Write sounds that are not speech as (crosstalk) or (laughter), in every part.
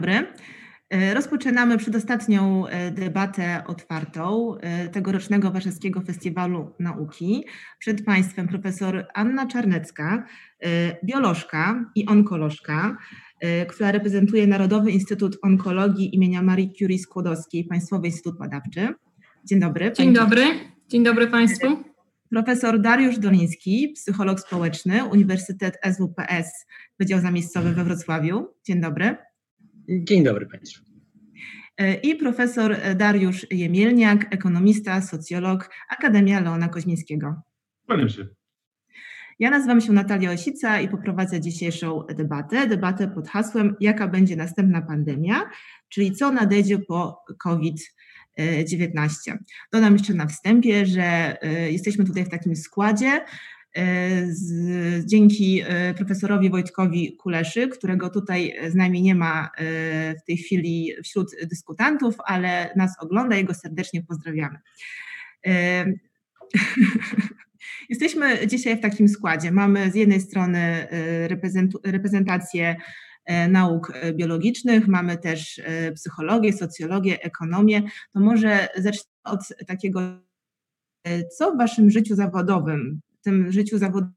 Dzień dobry. E, rozpoczynamy przedostatnią e, debatę otwartą e, tegorocznego Warszawskiego Festiwalu Nauki. Przed Państwem profesor Anna Czarnecka, biolożka i onkolożka, która reprezentuje Narodowy Instytut Onkologii imienia Marii Curie Skłodowskiej, Państwowy Instytut Badawczy. Dzień dobry. Dzień dobry. Dzień dobry Państwu. Profesor Dariusz Doliński, psycholog społeczny, Uniwersytet SWPS, Wydział Zamiejscowy we Wrocławiu. Dzień dobry. Dzień dobry Państwu. E, I profesor Dariusz Jemielniak, ekonomista, socjolog, Akademia Leona Koźmińskiego. Kłaniam się. Ja nazywam się Natalia Osica i poprowadzę dzisiejszą debatę. Debatę pod hasłem Jaka będzie następna pandemia, czyli co nadejdzie po COVID-19. Dodam jeszcze na wstępie, że e, jesteśmy tutaj w takim składzie, z, dzięki e, profesorowi Wojtkowi Kuleszy, którego tutaj z nami nie ma e, w tej chwili wśród dyskutantów, ale nas ogląda i go serdecznie pozdrawiamy. (laughs) Jesteśmy dzisiaj w takim składzie. Mamy z jednej strony reprezentację nauk biologicznych, mamy też psychologię, socjologię, ekonomię. To może zacznę od takiego, co w Waszym życiu zawodowym tym życiu zawodowym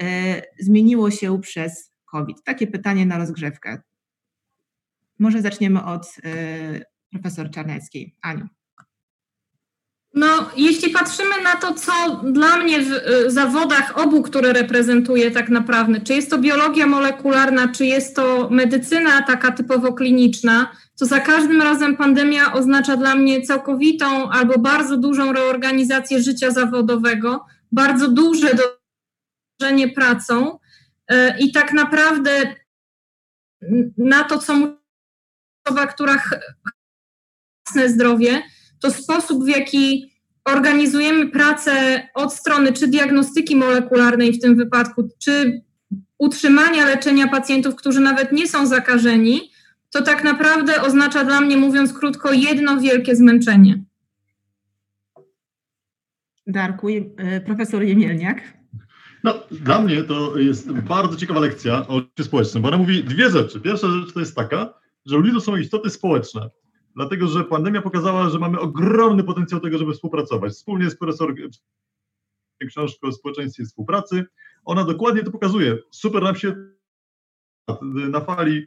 e, zmieniło się przez COVID? Takie pytanie na rozgrzewkę. Może zaczniemy od e, profesor Czarneckiej. Aniu. No, jeśli patrzymy na to, co dla mnie w e, zawodach obu, które reprezentuję tak naprawdę, czy jest to biologia molekularna, czy jest to medycyna taka typowo kliniczna, to za każdym razem pandemia oznacza dla mnie całkowitą albo bardzo dużą reorganizację życia zawodowego, bardzo duże dołożenie pracą e, i tak naprawdę na to, co mówi osoba, która własne zdrowie, to sposób, w jaki organizujemy pracę od strony czy diagnostyki molekularnej w tym wypadku, czy utrzymania leczenia pacjentów, którzy nawet nie są zakażeni, to tak naprawdę oznacza dla mnie, mówiąc krótko, jedno wielkie zmęczenie. Darku, e, profesor Jemielniak. No, dla mnie to jest bardzo ciekawa lekcja o życiu społecznym, bo ona mówi dwie rzeczy. Pierwsza rzecz to jest taka, że ludzie to są istoty społeczne, dlatego że pandemia pokazała, że mamy ogromny potencjał tego, żeby współpracować. Wspólnie z profesor książką o społeczeństwie współpracy, ona dokładnie to pokazuje. Super nam się na fali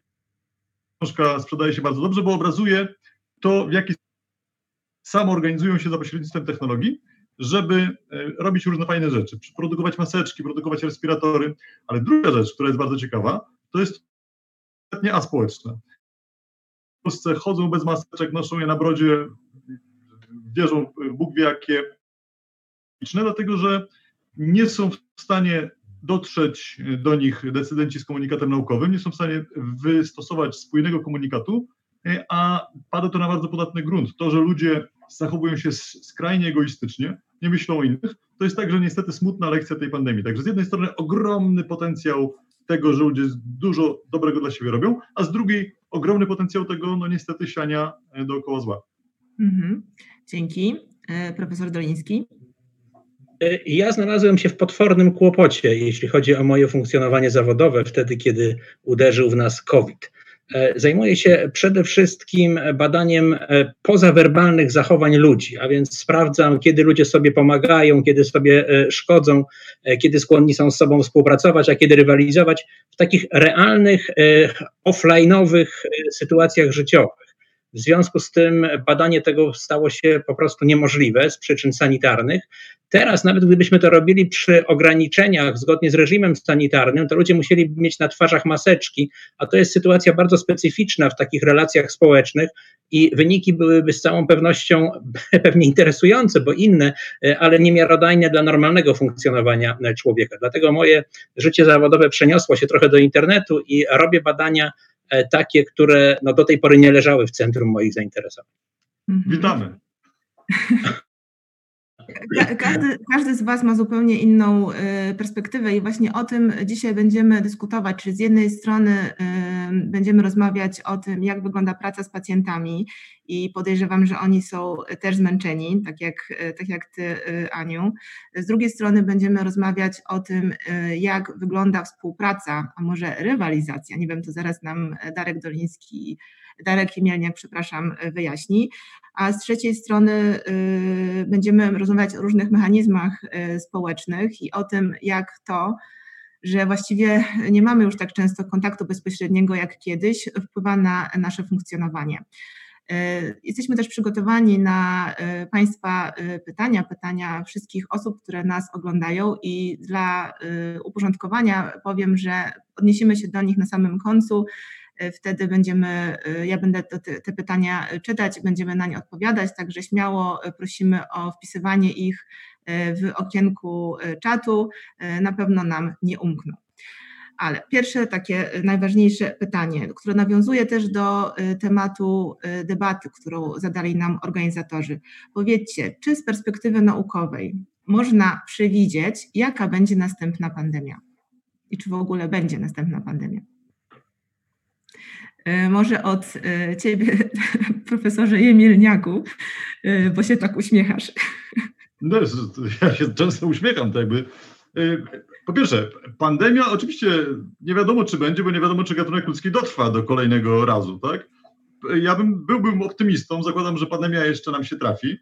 książka sprzedaje się bardzo dobrze, bo obrazuje to, w jaki samo organizują się za pośrednictwem technologii, żeby e, robić różne fajne rzeczy, produkować maseczki, produkować respiratory, ale druga rzecz, która jest bardzo ciekawa, to jest nie aspołeczne. W Polsce chodzą bez maseczek, noszą je na brodzie, wierzą Bóg wie jakie, dlatego że nie są w stanie dotrzeć do nich decydenci z komunikatem naukowym, nie są w stanie wystosować spójnego komunikatu, a pada to na bardzo podatny grunt. To, że ludzie zachowują się skrajnie egoistycznie, nie myślą o innych, to jest także niestety smutna lekcja tej pandemii. Także z jednej strony ogromny potencjał tego, że ludzie dużo dobrego dla siebie robią, a z drugiej ogromny potencjał tego, no niestety, siania e, dookoła zła. Mhm. Dzięki. E, profesor Doliński. Ja znalazłem się w potwornym kłopocie, jeśli chodzi o moje funkcjonowanie zawodowe, wtedy, kiedy uderzył w nas COVID. E, zajmuję się przede wszystkim badaniem e, pozawerbalnych zachowań ludzi, a więc sprawdzam, kiedy ludzie sobie pomagają, kiedy sobie e, szkodzą, kiedy skłonni są z sobą współpracować, a kiedy rywalizować w takich realnych, offline'owych sytuacjach życiowych. W związku z tym badanie tego stało się po prostu niemożliwe z przyczyn sanitarnych. Teraz, nawet gdybyśmy to robili przy ograniczeniach zgodnie z reżimem sanitarnym, to ludzie musieli mieć na twarzach maseczki, a to jest sytuacja bardzo specyficzna w takich relacjach społecznych i wyniki byłyby z całą pewnością (laughs) pewnie interesujące, bo inne, ale niemiarodajne dla normalnego funkcjonowania człowieka. Dlatego moje życie zawodowe przeniosło się trochę do internetu i robię badania E, takie, które no, do tej pory nie leżały w centrum moich zainteresowań. Mhm. (laughs) Każdy, każdy z Was ma zupełnie inną perspektywę i właśnie o tym dzisiaj będziemy dyskutować. Czyli z jednej strony będziemy rozmawiać o tym, jak wygląda praca z pacjentami i podejrzewam, że oni są też zmęczeni, tak jak, tak jak Ty, Aniu. Z drugiej strony będziemy rozmawiać o tym, jak wygląda współpraca, a może rywalizacja, nie wiem, to zaraz nam Darek Doliński Darek Jemielniak, przepraszam, wyjaśni. A z trzeciej strony y, będziemy rozmawiać o różnych mechanizmach y, społecznych i o tym, jak to, że właściwie nie mamy już tak często kontaktu bezpośredniego jak kiedyś, wpływa na nasze funkcjonowanie. Y, jesteśmy też przygotowani na Państwa pytania, pytania wszystkich osób, które nas oglądają i dla uporządkowania powiem, że odniesiemy się do nich na samym końcu E, wtedy będziemy, e, ja będę te, te pytania czytać, będziemy na nie odpowiadać, także śmiało e, prosimy o wpisywanie ich w okienku czatu, na pewno nam nie umkną. Ale pierwsze takie najważniejsze pytanie, które nawiązuje też do tematu debaty, którą zadali nam organizatorzy. Powiedzcie, czy z perspektywy naukowej można przewidzieć, jaka będzie następna pandemia? I czy w ogóle będzie następna pandemia? E, może od e, ciebie, (laughs) profesorze Jemilniaku, e, bo się tak uśmiechasz. No, ja się często uśmiecham, tak jakby. Po pierwsze, pandemia oczywiście nie wiadomo, czy będzie, bo nie wiadomo, czy gatunek ludzki dotrwa do kolejnego razu, tak? Ja bym, byłbym optymistą, zakładam, że pandemia jeszcze nam się trafi,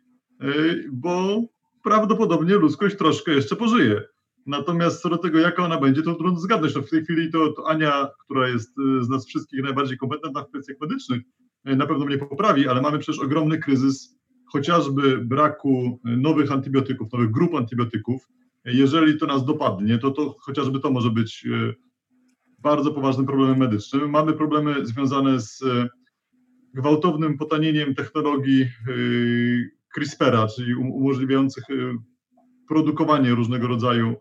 bo prawdopodobnie ludzkość troszkę jeszcze pożyje. Natomiast co do tego, jaka ona będzie, to trudno zgadnąć. No w tej chwili to, to, Ania, która jest y, z nas wszystkich najbardziej kompetentna w kwestiach medycznych, y, na pewno mnie poprawi, ale mamy przecież ogromny kryzys chociażby braku y, nowych antybiotyków, nowych grup antybiotyków. Jeżeli to nas dopadnie, to, to chociażby to może być bardzo poważnym problemem medycznym. Mamy problemy związane z gwałtownym potanieniem technologii CRISPR-a, czyli um-, umożliwiających produkowanie różnego rodzaju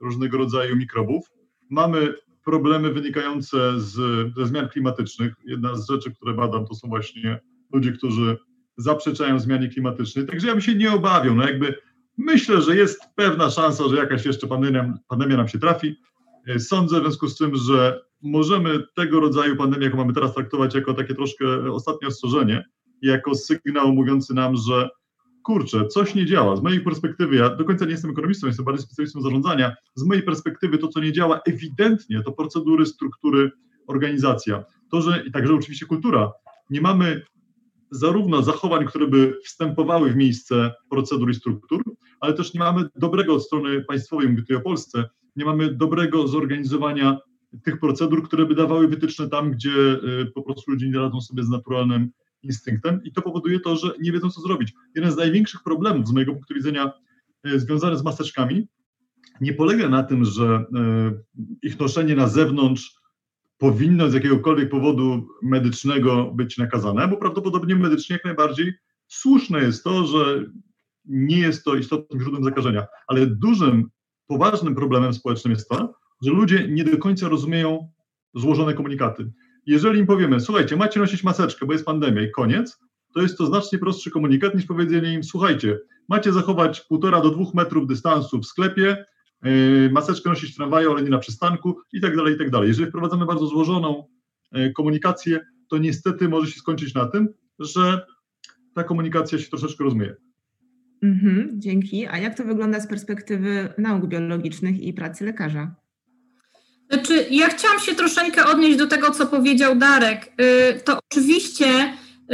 różnego rodzaju mikrobów. Mamy problemy wynikające z, ze zmian klimatycznych. Jedna z rzeczy, które badam, to są właśnie ludzie, którzy zaprzeczają zmianie klimatycznej. Także ja bym się nie obawiał. No jakby myślę, że jest pewna szansa, że jakaś jeszcze pandemia, pandemia nam się trafi. E, sądzę w związku z tym, że możemy tego rodzaju pandemię, jaką mamy teraz, traktować jako takie troszkę ostatnie ostrzeżenie, jako sygnał mówiący nam, że kurczę, coś nie działa. Z mojej perspektywy, ja do końca nie jestem ekonomistą, jestem bardziej specjalistą zarządzania. Z mojej perspektywy to, co nie działa ewidentnie, to procedury, struktury, organizacja. To, że i także oczywiście kultura. Nie mamy zarówno zachowań, które by wstępowały w miejsce procedur i struktur, ale też nie mamy dobrego od strony państwowej, mówię tutaj o Polsce, nie mamy dobrego zorganizowania tych procedur, które by dawały wytyczne tam, gdzie y, po prostu ludzie nie radzą sobie z naturalnym instynktem i to powoduje to, że nie wiedzą, co zrobić. Jeden z największych problemów z mojego punktu widzenia e, związany z maseczkami nie polega na tym, że e, ich noszenie na zewnątrz powinno z jakiegokolwiek powodu medycznego być nakazane, bo prawdopodobnie medycznie jak najbardziej słuszne jest to, że nie jest to istotnym źródłem zakażenia, ale dużym, poważnym problemem społecznym jest to, że ludzie nie do końca rozumieją złożone komunikaty. Jeżeli im powiemy, słuchajcie, macie nosić maseczkę, bo jest pandemia i koniec, to jest to znacznie prostszy komunikat niż powiedzenie im, słuchajcie, macie zachować półtora do dwóch metrów dystansu w sklepie, yy, maseczkę nosić w tramwaju, ale nie na przystanku i tak dalej, i tak dalej. Jeżeli wprowadzamy bardzo złożoną yy, komunikację, to niestety może się skończyć na tym, że ta komunikacja się troszeczkę rozmyje. Mhm, dzięki. A jak to wygląda z perspektywy nauk biologicznych i pracy lekarza? Znaczy, ja chciałam się troszeczkę odnieść do tego, co powiedział Darek. Y, to oczywiście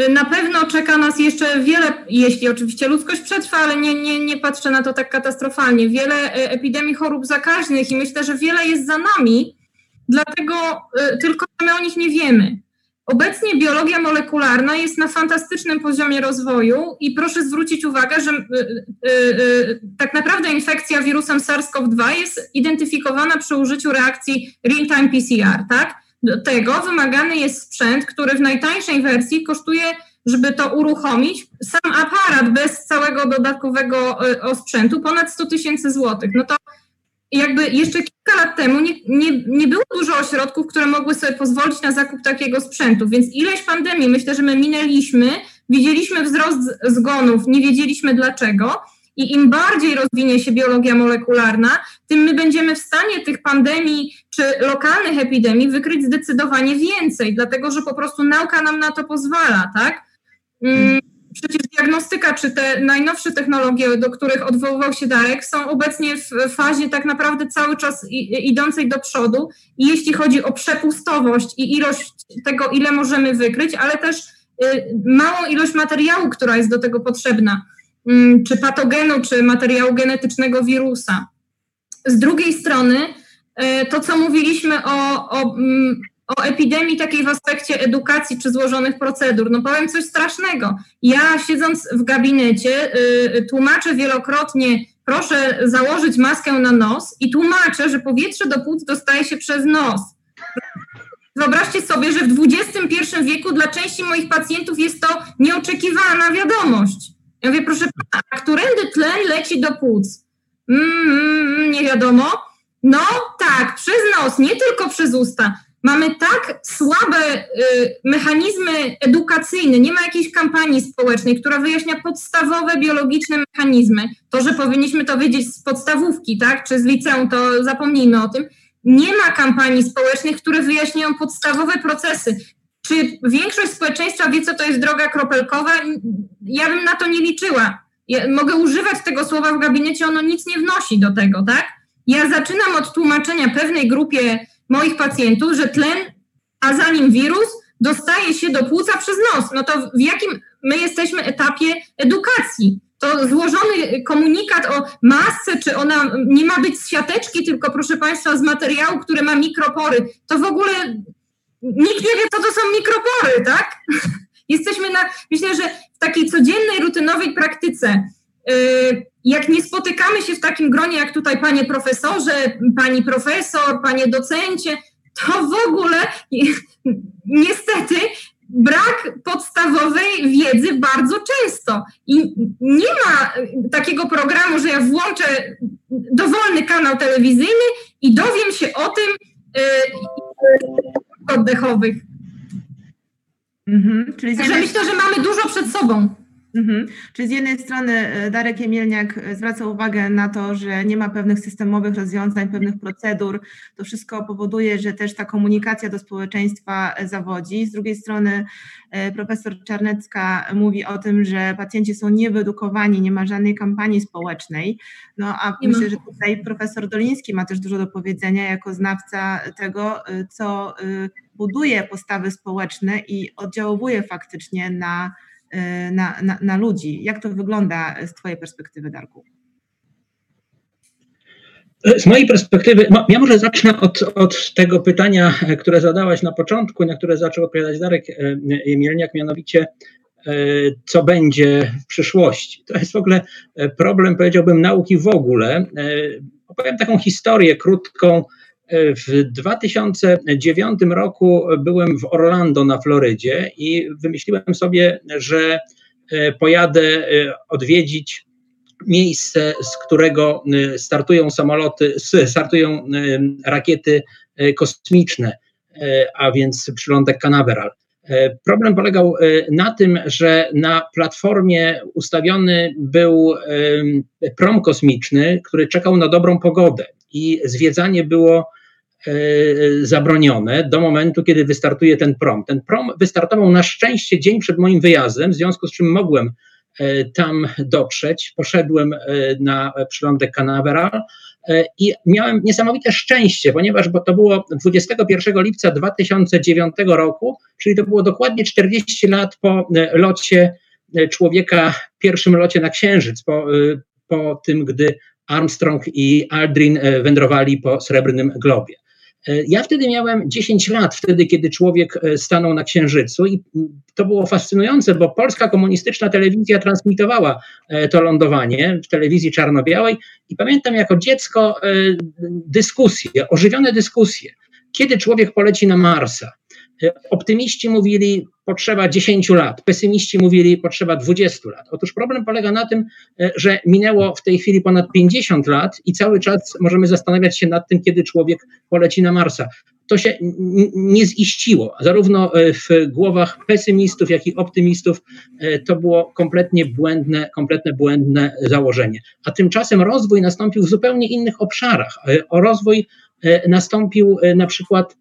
y, na pewno czeka nas jeszcze wiele, jeśli oczywiście ludzkość przetrwa, ale nie, nie, nie patrzę na to tak katastrofalnie, wiele y, epidemii chorób zakaźnych i myślę, że wiele jest za nami, dlatego tylko my o nich nie wiemy. Obecnie biologia molekularna jest na fantastycznym poziomie rozwoju i proszę zwrócić uwagę, że y, y, y, tak naprawdę infekcja wirusem SARS-CoV-2 jest identyfikowana przy użyciu reakcji real-time PCR, tak? Do tego wymagany jest sprzęt, który w najtańszej wersji kosztuje, żeby to uruchomić, sam aparat bez całego dodatkowego osprzętu ponad 100 tysięcy złotych. No to jakby jeszcze kilka lat temu nie, nie, nie było dużo ośrodków, które mogły sobie pozwolić na zakup takiego sprzętu, więc ileś pandemii myślę, że my minęliśmy, widzieliśmy wzrost zgonów, nie wiedzieliśmy dlaczego I im bardziej rozwinie się biologia molekularna, tym my będziemy w stanie tych pandemii czy lokalnych epidemii wykryć zdecydowanie więcej, dlatego że po prostu nauka nam na to pozwala, tak? Przecież diagnostyka, czy te najnowsze technologie, do których odwoływał się Darek, są obecnie w fazie tak naprawdę cały czas idącej do przodu. I jeśli chodzi o przepustowość i ilość tego, ile możemy wykryć, ale też y, małą ilość materiału, która jest do tego potrzebna, mm, czy patogenu, czy materiału genetycznego wirusa. Z drugiej strony, y, to co mówiliśmy o, o mm, o epidemii takiej w aspekcie edukacji czy złożonych procedur. No powiem coś strasznego. Ja siedząc w gabinecie y, tłumaczę wielokrotnie, proszę założyć maskę na nos i tłumaczę, że powietrze do płuc dostaje się przez nos. Wyobraźcie sobie, że w XXI wieku dla części moich pacjentów jest to nieoczekiwana wiadomość. Ja mówię, proszę pana, a którędy tlen leci do płuc? Mm, mm, mm nie wiadomo. No tak, przez nos, nie tylko przez usta mamy tak słabe y, mechanizmy edukacyjne, nie ma jakiejś kampanii społecznej, która wyjaśnia podstawowe biologiczne mechanizmy. To, że powinniśmy to wiedzieć z podstawówki, tak, czy z liceum, to zapomnijmy o tym. Nie ma kampanii społecznych, które wyjaśniają podstawowe procesy. Czy większość społeczeństwa wie, co to jest droga kropelkowa? Ja bym na to nie liczyła. Ja mogę używać tego słowa w gabinecie, ono nic nie wnosi do tego, tak? Ja zaczynam od tłumaczenia pewnej grupie moich pacjentów, że tlen, a za nim wirus, dostaje się do płuca przez nos. No to w jakim my jesteśmy etapie edukacji? To złożony komunikat o masce, czy ona nie ma być z siateczki, tylko proszę Państwa, z materiału, który ma mikropory, to w ogóle nikt nie wie, co to są mikropory, tak? (laughs) Jesteśmy na, myślę, że w takiej codziennej, rutynowej praktyce, jak nie spotykamy się w takim gronie jak tutaj panie profesorze, pani profesor, panie docencie, to w ogóle niestety brak podstawowej wiedzy bardzo często. I nie ma takiego programu, że ja włączę dowolny kanał telewizyjny i dowiem się o tym yy, oddechowych. Mhm, czyli Także myślę, że mamy dużo przed sobą. Mhm. Czyli z jednej strony e, Darek Jemielniak e, zwraca uwagę na to, że nie ma pewnych systemowych rozwiązań, pewnych procedur. To wszystko powoduje, że też ta komunikacja do społeczeństwa e, zawodzi. Z drugiej strony profesor Czarnecka mówi o tym, że pacjenci są niewyedukowani, nie ma żadnej kampanii społecznej. No a nie myślę, ma. że tutaj profesor Doliński ma też dużo do powiedzenia jako znawca tego, co buduje postawy społeczne i oddziałuje faktycznie na na, na, na ludzi. Jak to wygląda z Twojej perspektywy, Darku? Z mojej perspektywy, ja może zacznę od, od tego pytania, które zadałaś na początku, na które zaczął odpowiadać Darek e, Mielniak, mianowicie e, co będzie w przyszłości. To jest w ogóle problem, powiedziałbym, nauki w ogóle. Opowiem taką historię krótką, w 2009 roku byłem w Orlando na Florydzie i wymyśliłem sobie, że e, pojadę e, odwiedzić miejsce, z którego e, startują samoloty, startują rakiety kosmiczne, a więc przylądek Canaveral. Problem polegał na tym, że na platformie ustawiony był prom kosmiczny, który czekał na dobrą pogodę i zwiedzanie było zabronione do momentu, kiedy wystartuje ten prom. Ten prom wystartował na szczęście dzień przed moim wyjazdem, w związku z czym mogłem e, tam dotrzeć. Poszedłem e, na przylądek Canaveral i miałem niesamowite szczęście, ponieważ bo to było 21 lipca 2009 roku, czyli to było dokładnie 40 lat po locie człowieka, pierwszym locie na Księżyc, po, po tym, gdy Armstrong i Aldrin wędrowali po srebrnym globie. E, ja wtedy miałem 10 lat, wtedy, kiedy człowiek e, stanął na Księżycu, i to było fascynujące, bo polska komunistyczna telewizja transmitowała e, to lądowanie w telewizji czarno-białej. I pamiętam jako dziecko dyskusje, ożywione dyskusje, kiedy człowiek poleci na Marsa. Optymiści mówili, potrzeba 10 lat, pesymiści mówili, potrzeba 20 lat. Otóż problem polega na tym, że minęło w tej chwili ponad 50 lat i cały czas możemy zastanawiać się nad tym, kiedy człowiek poleci na Marsa. to się nie ziściło. Zarówno w głowach pesymistów, jak i optymistów to było kompletnie błędne, kompletnie błędne założenie. A tymczasem rozwój nastąpił w zupełnie innych obszarach. O rozwój nastąpił na przykład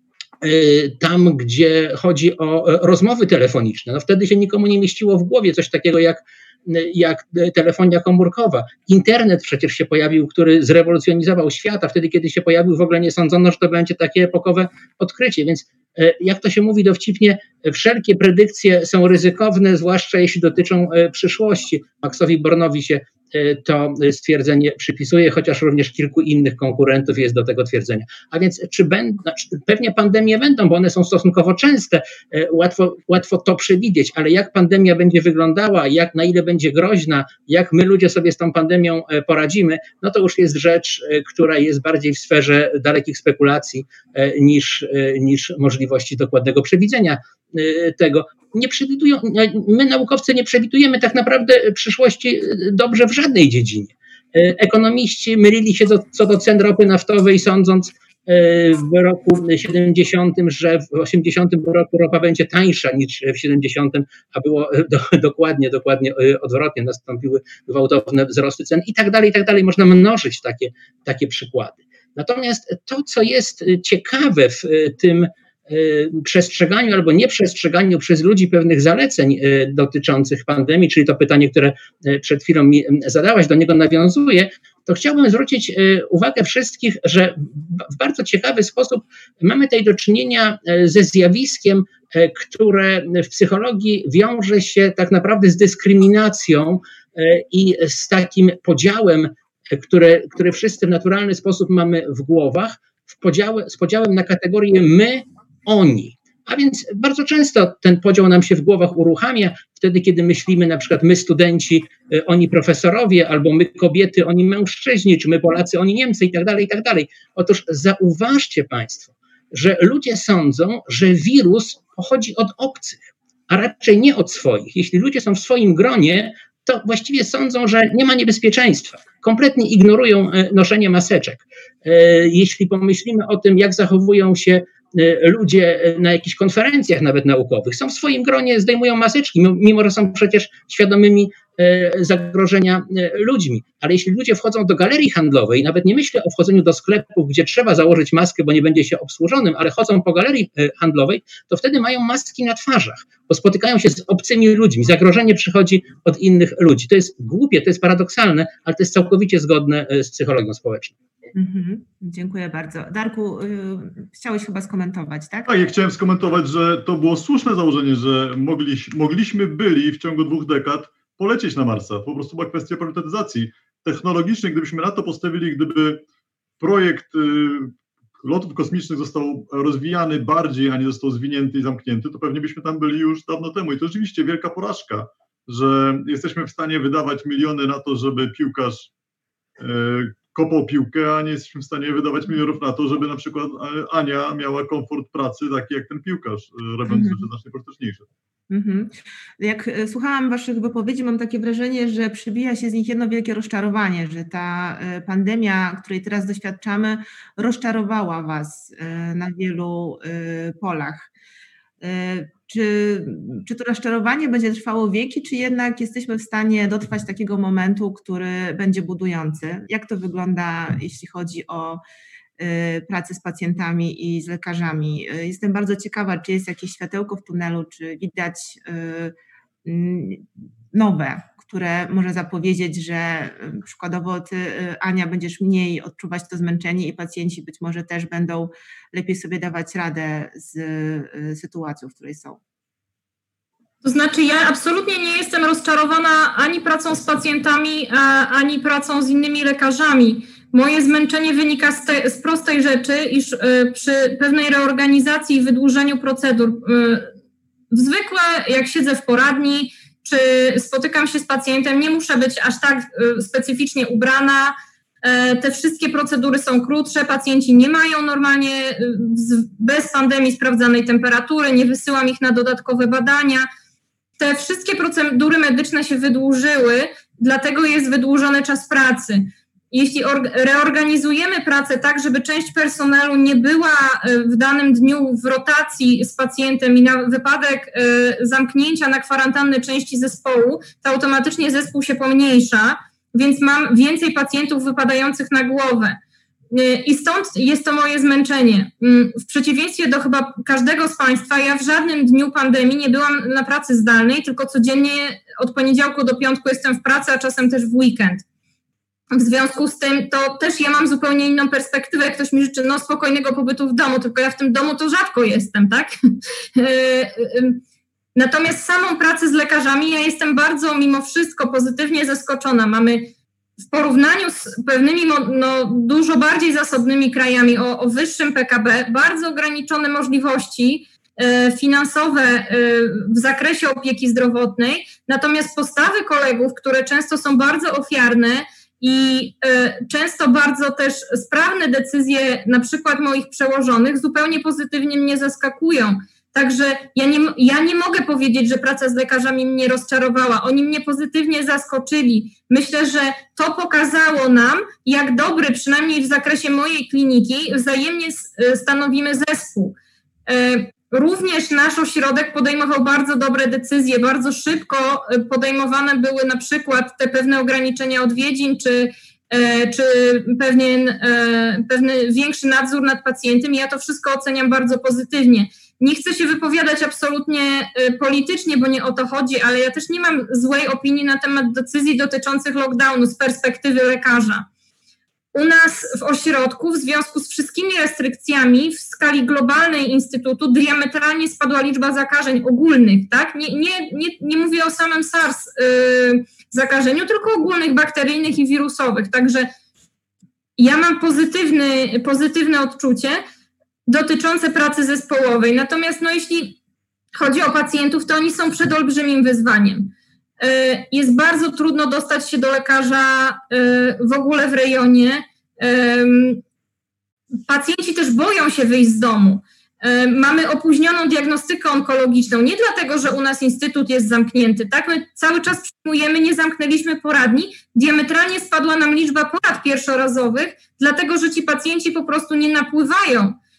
tam, gdzie chodzi o e, rozmowy telefoniczne. No wtedy się nikomu nie mieściło w głowie coś takiego jak, jak telefonia komórkowa. Internet przecież się pojawił, który zrewolucjonizował świat, a wtedy, kiedy się pojawił, w ogóle nie sądzono, że to będzie takie epokowe odkrycie. Więc e, jak to się mówi dowcipnie, wszelkie predykcje są ryzykowne, zwłaszcza jeśli dotyczą e, przyszłości. Maxowi Bornowi się to stwierdzenie przypisuje, chociaż również kilku innych konkurentów jest do tego twierdzenia. A więc czy będą, znaczy, pewnie pandemie będą, bo one są stosunkowo częste, e, łatwo, łatwo to przewidzieć, ale jak pandemia będzie wyglądała, jak na ile będzie groźna, jak my ludzie sobie z tą pandemią e, poradzimy, no to już jest rzecz, która jest bardziej w sferze dalekich spekulacji niż, niż możliwości dokładnego przewidzenia tego nie przewidują, my naukowcy nie przewidujemy tak naprawdę przyszłości e, dobrze w żadnej dziedzinie. E, ekonomiści mylili się co, do cen ropy naftowej, sądząc e, w roku 70, że w 80 roku ropa będzie tańsza niż w 70, a było do, (laughs) dokładnie, dokładnie odwrotnie, nastąpiły gwałtowne wzrosty cen i tak dalej, i tak dalej. Można mnożyć takie, takie przykłady. Natomiast to, co jest ciekawe w tym Y, przestrzeganiu albo nieprzestrzeganiu przez ludzi pewnych zaleceń y, dotyczących pandemii, czyli to pytanie, które y, przed chwilą mi zadałaś, do niego nawiązuję, to chciałbym zwrócić uwagę wszystkich, że w bardzo ciekawy sposób mamy tutaj do czynienia ze zjawiskiem, które w psychologii wiąże się tak naprawdę z dyskryminacją i z takim podziałem, które, które wszyscy w naturalny sposób mamy w głowach, w z podziałem na kategorie my oni. A więc bardzo często ten podział nam się w głowach uruchamia, wtedy kiedy myślimy na przykład my studenci, y, oni profesorowie, albo my kobiety, oni mężczyźni, czy my Polacy, oni Niemcy i tak dalej, i tak dalej. Otóż zauważcie Państwo, że ludzie sądzą, że wirus pochodzi od obcych, a raczej nie od swoich. Jeśli ludzie są w swoim gronie, to właściwie sądzą, że nie ma niebezpieczeństwa. Kompletnie ignorują y, noszenie maseczek. Y, jeśli pomyślimy o tym, jak zachowują się ludzie y, na jakichś konferencjach nawet naukowych są w swoim gronie, zdejmują maseczki, mimo że są przecież świadomymi y, zagrożenia ludźmi. Ale jeśli ludzie wchodzą do galerii handlowej, nawet nie myślę o wchodzeniu do sklepu, gdzie trzeba założyć maskę, bo nie będzie się obsłużonym, ale chodzą po galerii handlowej, to wtedy mają maski na twarzach, bo spotykają się z obcymi ludźmi. Zagrożenie przychodzi od innych ludzi. To jest głupie, to jest paradoksalne, ale to jest całkowicie zgodne z psychologią społeczną. Mhm, dziękuję bardzo. Darku, y, chciałeś chyba skomentować, tak? Tak, ja chciałem skomentować, że to było słuszne założenie, że mogliś, mogliśmy byli w ciągu dwóch dekad polecieć na Marsa. Po prostu była kwestia priorytetyzacji technologicznej. Gdybyśmy na to postawili, gdyby projekt y, lotów kosmicznych został rozwijany bardziej, a nie został zwinięty i zamknięty, to pewnie byśmy tam byli już dawno temu. I to rzeczywiście wielka porażka, że jesteśmy w stanie wydawać miliony na to, żeby piłkarz y, kopał piłkę, a nie jesteśmy w stanie wydawać milionów na to, żeby na przykład e, Ania miała komfort pracy taki jak ten piłkarz, e, robiąc rzeczy znacznie pożyteczniejsze. Mm-hmm. Jak e, słuchałam Waszych wypowiedzi, mam takie wrażenie, że przybija się z nich jedno wielkie rozczarowanie, że ta pandemia, której teraz doświadczamy, rozczarowała Was na wielu polach. Czy, czy to rozczarowanie będzie trwało wieki, czy jednak jesteśmy w stanie dotrwać takiego momentu, który będzie budujący? Jak to wygląda, jeśli chodzi o y, pracę z pacjentami i z lekarzami? Y, jestem bardzo ciekawa, czy jest jakieś światełko w tunelu, czy widać y, nowe które może zapowiedzieć, że y, przykładowo ty, y, Ania, będziesz mniej odczuwać to zmęczenie i pacjenci być może też będą lepiej sobie dawać radę z y, sytuacją, w której są. To znaczy, ja absolutnie nie jestem rozczarowana ani pracą z pacjentami, ani pracą z innymi lekarzami. Moje zmęczenie wynika z, te, z prostej rzeczy, iż przy pewnej reorganizacji i wydłużeniu procedur, zwykle jak siedzę w poradni, czy spotykam się z pacjentem, nie muszę być aż tak y, specyficznie ubrana. E, te wszystkie procedury są krótsze, pacjenci nie mają normalnie y, bez pandemii sprawdzanej temperatury, nie wysyłam ich na dodatkowe badania. Te wszystkie procedury medyczne się wydłużyły, dlatego jest wydłużony czas pracy. Jeśli reorganizujemy pracę tak, żeby część personelu nie była e, w danym dniu w rotacji z pacjentem i na wypadek e, zamknięcia na kwarantannę części zespołu, to automatycznie zespół się pomniejsza, więc mam więcej pacjentów wypadających na głowę. E, I stąd jest to moje zmęczenie. Mm, w przeciwieństwie do chyba każdego z Państwa, ja w żadnym dniu pandemii nie byłam na pracy zdalnej, tylko codziennie od poniedziałku do piątku jestem w pracy, a czasem też w weekend. W związku z tym to też ja mam zupełnie inną perspektywę. Jak ktoś mi życzy no, spokojnego pobytu w domu, tylko ja w tym domu to rzadko jestem, tak? (laughs) E, e, natomiast samą pracę z lekarzami ja jestem bardzo mimo wszystko pozytywnie zaskoczona. Mamy w porównaniu z pewnymi no, dużo bardziej zasobnymi krajami o, o wyższym PKB bardzo ograniczone możliwości e, finansowe w zakresie opieki zdrowotnej, natomiast postawy kolegów, które często są bardzo ofiarne, i y, często bardzo też sprawne decyzje, na przykład moich przełożonych, zupełnie pozytywnie mnie zaskakują. Także ja nie, ja nie mogę powiedzieć, że praca z lekarzami mnie rozczarowała. Oni mnie pozytywnie zaskoczyli. Myślę, że to pokazało nam, jak dobry, przynajmniej w zakresie mojej kliniki, wzajemnie y, stanowimy zespół. Y, Również nasz ośrodek podejmował bardzo dobre decyzje. Bardzo szybko e, podejmowane były na przykład te pewne ograniczenia odwiedzin, czy, e, czy pewien, e, pewny większy nadzór nad pacjentem. Ja to wszystko oceniam bardzo pozytywnie. Nie chcę się wypowiadać absolutnie politycznie, bo nie o to chodzi, ale ja też nie mam złej opinii na temat decyzji dotyczących lockdownu z perspektywy lekarza. U nas w ośrodku, w związku z wszystkimi restrykcjami w skali globalnej Instytutu, diametralnie spadła liczba zakażeń ogólnych, tak? Nie, nie, nie, nie mówię o samym SARS yy, zakażeniu, tylko ogólnych bakteryjnych i wirusowych. Także ja mam pozytywny, pozytywne odczucie dotyczące pracy zespołowej. Natomiast no, jeśli chodzi o pacjentów, to oni są przed olbrzymim wyzwaniem. E, jest bardzo trudno dostać się do lekarza e, w ogóle w rejonie. Pacjenci też boją się wyjść z domu. E, mamy opóźnioną diagnostykę onkologiczną, nie dlatego, że u nas instytut jest zamknięty, tak? My cały czas przyjmujemy, nie zamknęliśmy poradni. Diametralnie spadła nam liczba porad pierwszorazowych, dlatego że ci pacjenci po prostu nie napływają Y,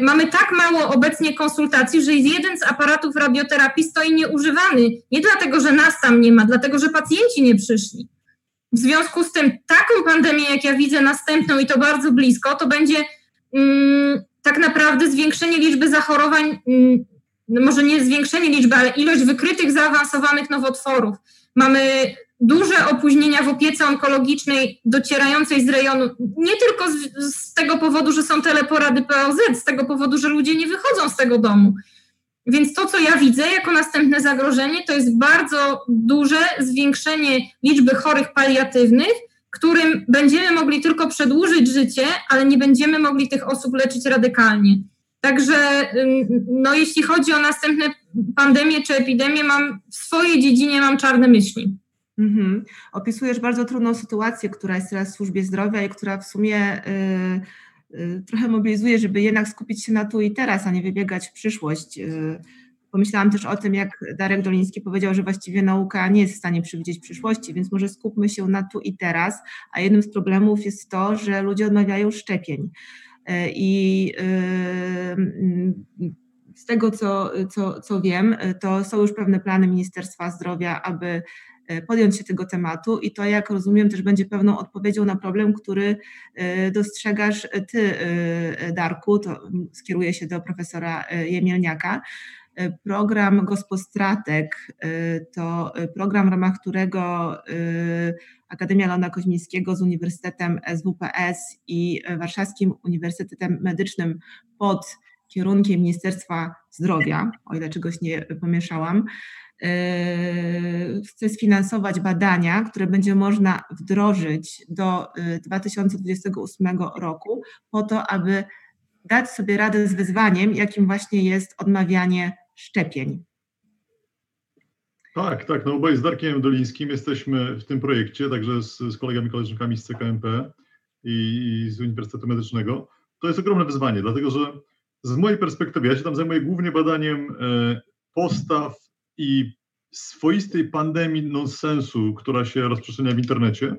mamy tak mało obecnie konsultacji, że jeden z aparatów radioterapii stoi nieużywany. Nie dlatego, że nas tam nie ma, dlatego, że pacjenci nie przyszli. W związku z tym taką pandemię, jak ja widzę następną i to bardzo blisko, to będzie mm, tak naprawdę zwiększenie liczby zachorowań, mm, no może nie zwiększenie liczby, ale ilość wykrytych zaawansowanych nowotworów. Mamy duże opóźnienia w opiece onkologicznej docierającej z rejonu, nie tylko z, z, tego powodu, że są teleporady POZ, z tego powodu, że ludzie nie wychodzą z tego domu. Więc to, co ja widzę jako następne zagrożenie, to jest bardzo duże zwiększenie liczby chorych paliatywnych, którym będziemy mogli tylko przedłużyć życie, ale nie będziemy mogli tych osób leczyć radykalnie. Także no, jeśli chodzi o następne pandemie czy epidemie, mam w swojej dziedzinie mam czarne myśli. Mhm. Opisujesz bardzo trudną sytuację, która jest teraz w służbie zdrowia i która w sumie y, y, trochę mobilizuje, żeby jednak skupić się na tu i teraz, a nie wybiegać w przyszłość. Y, pomyślałam też o tym, jak Darek Doliński powiedział, że właściwie nauka nie jest w stanie przewidzieć przyszłości, więc może skupmy się na tu i teraz, a jednym z problemów jest to, że ludzie odmawiają szczepień. Y, I y, z tego, co, co, co wiem, to są już pewne plany Ministerstwa Zdrowia, aby podjąć się tego tematu i to, jak rozumiem, też będzie pewną odpowiedzią na problem, który e, dostrzegasz Ty, e, Darku, to skieruję się do profesora Jemielniaka. Program Gospostratek to program, w ramach którego Akademia Leona Koźmińskiego z Uniwersytetem SWPS i Warszawskim Uniwersytetem Medycznym pod kierunkiem Ministerstwa Zdrowia, o ile czegoś nie pomieszałam, chce sfinansować badania, które będzie można wdrożyć do 2028 yy, roku, po to, aby dać sobie radę z wyzwaniem, jakim właśnie jest odmawianie szczepień. Tak, tak. No obaj z Darkiem Dolińskim jesteśmy w tym projekcie, także z, z kolegami, koleżankami z CKMP i, i z Uniwersytetu Medycznego. To jest ogromne wyzwanie, dlatego że z mojej perspektywy, ja się tam zajmuję głównie badaniem e, postaw i swoistej pandemii nonsensu, która się rozprzestrzenia w internecie.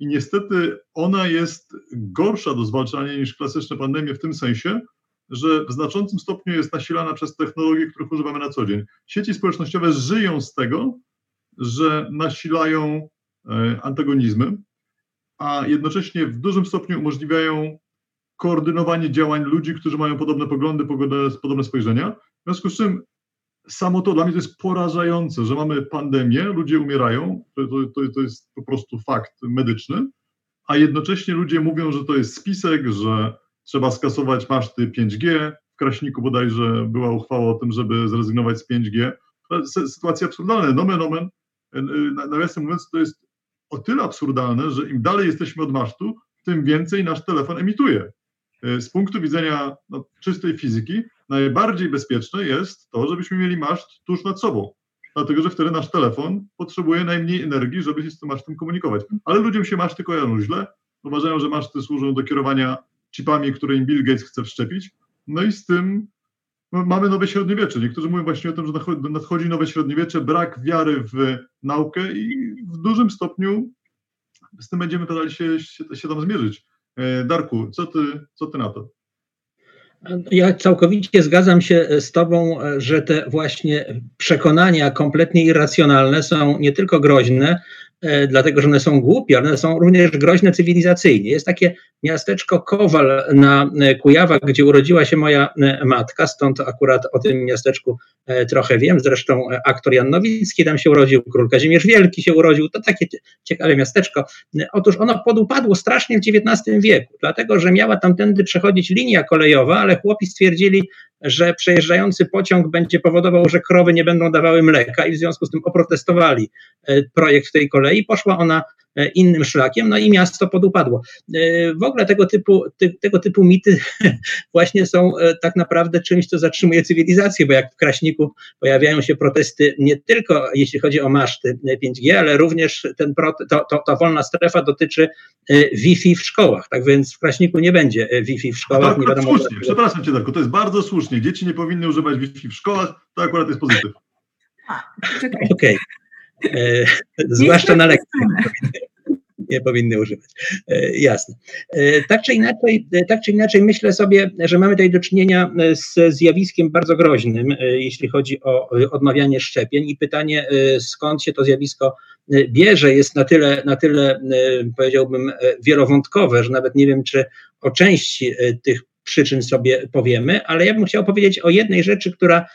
i niestety ona jest gorsza do zwalczania niż klasyczne pandemie w tym sensie, że w znaczącym stopniu jest nasilana przez technologie, których używamy na co dzień. Sieci społecznościowe żyją z tego, że nasilają e, antagonizmy, a jednocześnie w dużym stopniu umożliwiają koordynowanie działań ludzi, którzy mają podobne poglądy, podobne spojrzenia. W związku z czym samo to dla mnie to jest porażające, że mamy pandemię, ludzie umierają, to, to, to jest po prostu fakt medyczny, a jednocześnie ludzie mówią, że to jest spisek, że trzeba skasować maszty 5G. W Kraśniku bodajże była uchwała o tym, żeby zrezygnować z 5G. Sytuacja absurdalna. Nomen omen, nawiasem mówiąc, to jest o tyle absurdalne, że im dalej jesteśmy od masztu, tym więcej nasz telefon emituje. Z punktu widzenia no, czystej fizyki, najbardziej bezpieczne jest to, żebyśmy mieli maszt tuż nad sobą, dlatego że wtedy nasz telefon potrzebuje najmniej energii, żeby się z tym masztem komunikować. Ale ludziom się maszty kojarzą źle, uważają, że maszty służą do kierowania chipami, które im Bill Gates chce wszczepić. No i z tym mamy nowe średniowiecze. Niektórzy mówią właśnie o tym, że nadchodzi nowe średniowiecze, brak wiary w naukę i w dużym stopniu z tym będziemy starali się, się, się tam zmierzyć. E, Darku, co ty, co ty na to? Ja całkowicie zgadzam się z Tobą, że te właśnie przekonania kompletnie irracjonalne są nie tylko groźne, E, dlatego że one są głupie, one są również groźne cywilizacyjnie. Jest takie miasteczko Kowal na e, Kujawa, gdzie urodziła się moja e, matka, stąd akurat o tym miasteczku trochę wiem. Zresztą aktor Jan Nowicki tam się urodził, król Kazimierz Wielki się urodził. To takie ciekawe miasteczko. Otóż ono podupadło strasznie w XIX wieku, dlatego że miała tamtędy przechodzić linia kolejowa, ale chłopi stwierdzili, że przejeżdżający pociąg będzie powodował, że krowy nie będą dawały mleka i w związku z tym oprotestowali e, projekt tej kolei. Poszła ona e, innym szlakiem, no i miasto podupadło. E, w ogóle tego typu, ty, tego typu mity (laughs) właśnie są tak naprawdę czymś, co zatrzymuje cywilizację, bo jak w Kraśniku pojawiają się protesty nie tylko jeśli chodzi o maszty 5G, ale również ten to, to, ta wolna strefa dotyczy Wi-Fi w szkołach. Tak więc w Kraśniku nie będzie Wi-Fi w szkołach. Tak, nie wiadomo, słusznie, przepraszam Cię Darku, to jest bardzo słusznie słusznie, dzieci nie powinny używać Wi-Fi w szkołach, to akurat jest pozytyw. Okej. Okay. E, zwłaszcza na lekcjach nie powinny używać. E, jasne. E, tak czy, inaczej, tak czy inaczej, myślę sobie, że mamy tutaj do czynienia z zjawiskiem bardzo groźnym, jeśli chodzi o odmawianie szczepień i pytanie, skąd się to zjawisko bierze, jest na tyle, na tyle powiedziałbym, wielowątkowe, że nawet nie wiem, czy o części tych przyczyn sobie powiemy, ale ja bym chciał powiedzieć o jednej rzeczy, która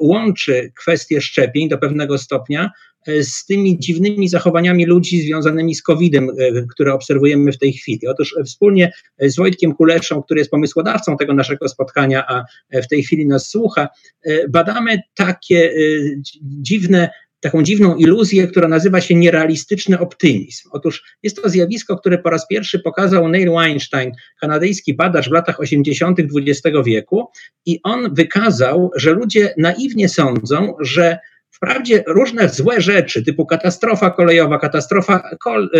łączy kwestię szczepień do pewnego stopnia z tymi dziwnymi zachowaniami ludzi związanymi z COVID-em, e, które obserwujemy w tej chwili. Otóż wspólnie z Wojtkiem Kuleszą, który jest pomysłodawcą tego naszego spotkania, a w tej chwili nas słucha, badamy takie dziwne taką dziwną iluzję, która nazywa się nierealistyczny optymizm. Otóż jest to zjawisko, które po raz pierwszy pokazał Neil Weinstein, kanadyjski badacz w latach 80. XX wieku, i on wykazał, że ludzie naiwnie sądzą, że Wprawdzie różne złe rzeczy, typu katastrofa kolejowa, katastrofa kol,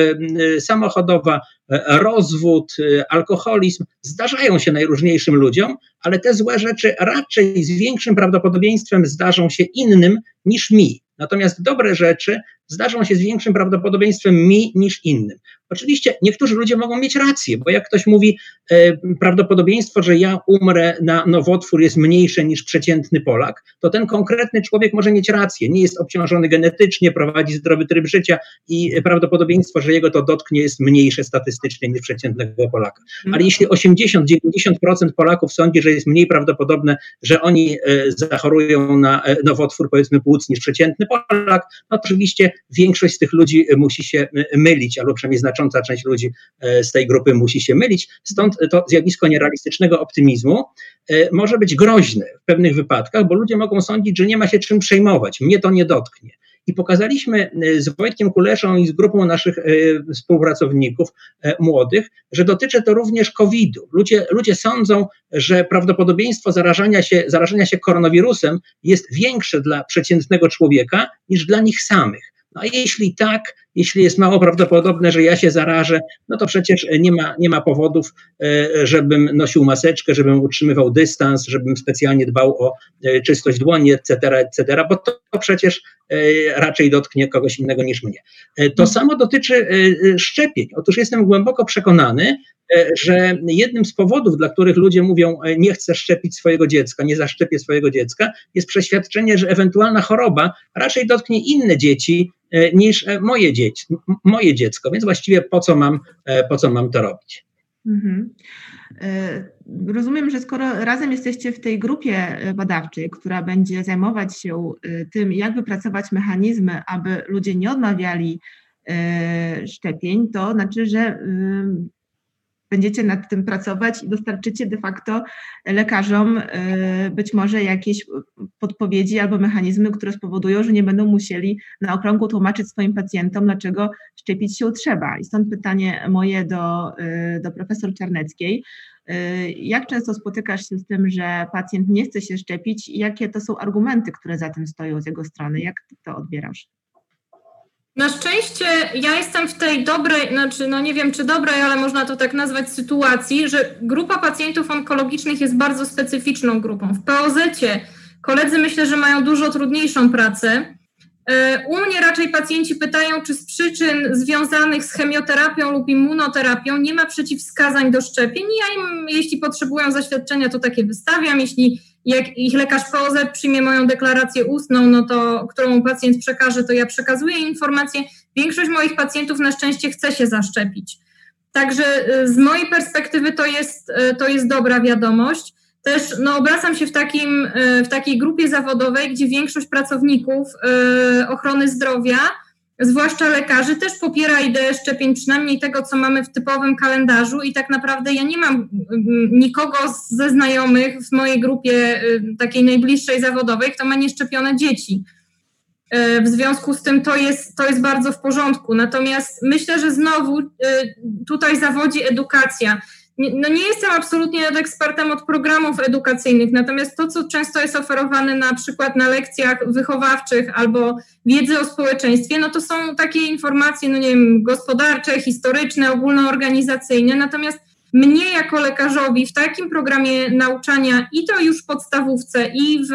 y, samochodowa, y, rozwód, alkoholizm, zdarzają się najróżniejszym ludziom, ale te złe rzeczy raczej z większym prawdopodobieństwem zdarzą się innym niż mi. Natomiast dobre rzeczy zdarzą się z większym prawdopodobieństwem mi niż innym. Oczywiście niektórzy ludzie mogą mieć rację, bo jak ktoś mówi, e, prawdopodobieństwo, że ja umrę na nowotwór jest mniejsze niż przeciętny Polak, to ten konkretny człowiek może mieć rację. Nie jest obciążony genetycznie, prowadzi zdrowy tryb życia i prawdopodobieństwo, że jego to dotknie jest mniejsze statystycznie niż przeciętnego Polaka. Ale jeśli 80-90% Polaków sądzi, że jest mniej prawdopodobne, że oni e, zachorują na e, nowotwór powiedzmy płuc niż przeciętny Polak, no oczywiście większość z tych ludzi musi się mylić, albo przynajmniej znacząca część ludzi e, z tej grupy musi się mylić. Stąd to zjawisko nierealistycznego optymizmu e, może być groźne w pewnych wypadkach, bo ludzie mogą sądzić, że nie ma się czym przejmować, mnie to nie dotknie. I pokazaliśmy e, z Wojtkiem Kuleszą i z grupą naszych współpracowników młodych, że dotyczy to również COVID-u. Ludzie, ludzie sądzą, że prawdopodobieństwo zarażania się, zarażenia się koronawirusem jest większe dla przeciętnego człowieka niż dla nich samych. No a jeśli tak, jeśli jest mało prawdopodobne, że ja się zarażę, no to przecież nie ma, nie ma powodów, żebym nosił maseczkę, żebym utrzymywał dystans, żebym specjalnie dbał o czystość dłoni, etc., etc., bo to, to przecież raczej dotknie kogoś innego niż mnie. To samo dotyczy szczepień. Otóż jestem głęboko przekonany, E, że jednym z powodów, dla których ludzie mówią, e, nie chcę szczepić swojego dziecka, nie zaszczepię swojego dziecka, jest przeświadczenie, że ewentualna choroba raczej dotknie inne dzieci e, niż moje, dzieci, moje dziecko, więc właściwie po co mam, po co mam to robić? Mhm. Rozumiem, że skoro razem jesteście w tej grupie badawczej, która będzie zajmować się tym, jak wypracować mechanizmy, aby ludzie nie odmawiali szczepień, to znaczy, że będziecie nad tym pracować i dostarczycie de facto lekarzom e, być może jakieś podpowiedzi albo mechanizmy, które spowodują, że nie będą musieli na okrągło tłumaczyć swoim pacjentom, dlaczego szczepić się trzeba. I stąd pytanie moje do, e, do profesor Czarneckiej. E, jak często spotykasz się z tym, że pacjent nie chce się szczepić i jakie to są argumenty, które za tym stoją z jego strony? Jak to odbierasz? Na szczęście ja jestem w tej dobrej, znaczy no nie wiem czy dobrej, ale można to tak nazwać sytuacji, że grupa pacjentów onkologicznych jest bardzo specyficzną grupą. W POZ-cie koledzy myślę, że mają dużo trudniejszą pracę. E, u mnie raczej pacjenci pytają, czy z przyczyn związanych z chemioterapią lub immunoterapią nie ma przeciwwskazań do szczepień. Ja im, jeśli potrzebują zaświadczenia, to takie wystawiam. Jeśli jak ich lekarz POZ przyjmie moją deklarację ustną, no to którą pacjent przekaże, to ja przekazuję informację. Większość moich pacjentów na szczęście chce się zaszczepić. Także y, z mojej perspektywy to jest, y, to jest dobra wiadomość. Też no, obracam się w, takim, y, w takiej grupie zawodowej, gdzie większość pracowników ochrony zdrowia zwłaszcza lekarzy, też popiera ideę szczepień, przynajmniej tego, co mamy w typowym kalendarzu i tak naprawdę ja nie mam mm, nikogo ze znajomych w mojej grupie y, takiej najbliższej zawodowej, kto ma nieszczepione dzieci. Y, w związku z tym to jest, to jest bardzo w porządku. Natomiast myślę, że znowu y, tutaj zawodzi edukacja no nie jestem absolutnie ekspertem od programów edukacyjnych, natomiast to, co często jest oferowane na przykład na lekcjach wychowawczych albo wiedzy o społeczeństwie, no to są takie informacje, no nie wiem, gospodarcze, historyczne, ogólnoorganizacyjne, natomiast mnie jako lekarzowi w takim programie nauczania i to już w podstawówce i w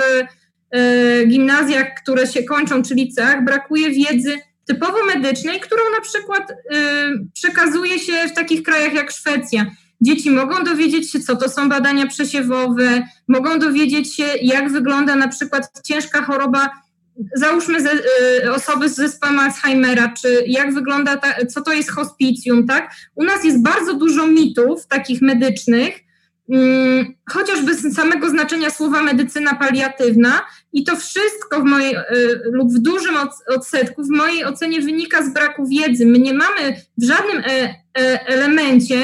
e, gimnazjach, które się kończą, czy liceach, brakuje wiedzy typowo medycznej, którą na przykład e, przekazuje się w takich krajach jak Szwecja. Dzieci mogą dowiedzieć się, co to są badania przesiewowe, mogą dowiedzieć się, jak wygląda na przykład ciężka choroba, załóżmy ze, y, osoby z zespołem Alzheimera, czy jak wygląda, ta, co to jest hospicjum, tak? U nas jest bardzo dużo mitów takich medycznych, mm, chociażby z samego znaczenia słowa medycyna paliatywna i to wszystko w mojej, y, lub w dużym odsetku w mojej ocenie wynika z braku wiedzy. My nie mamy w żadnym e, e, elemencie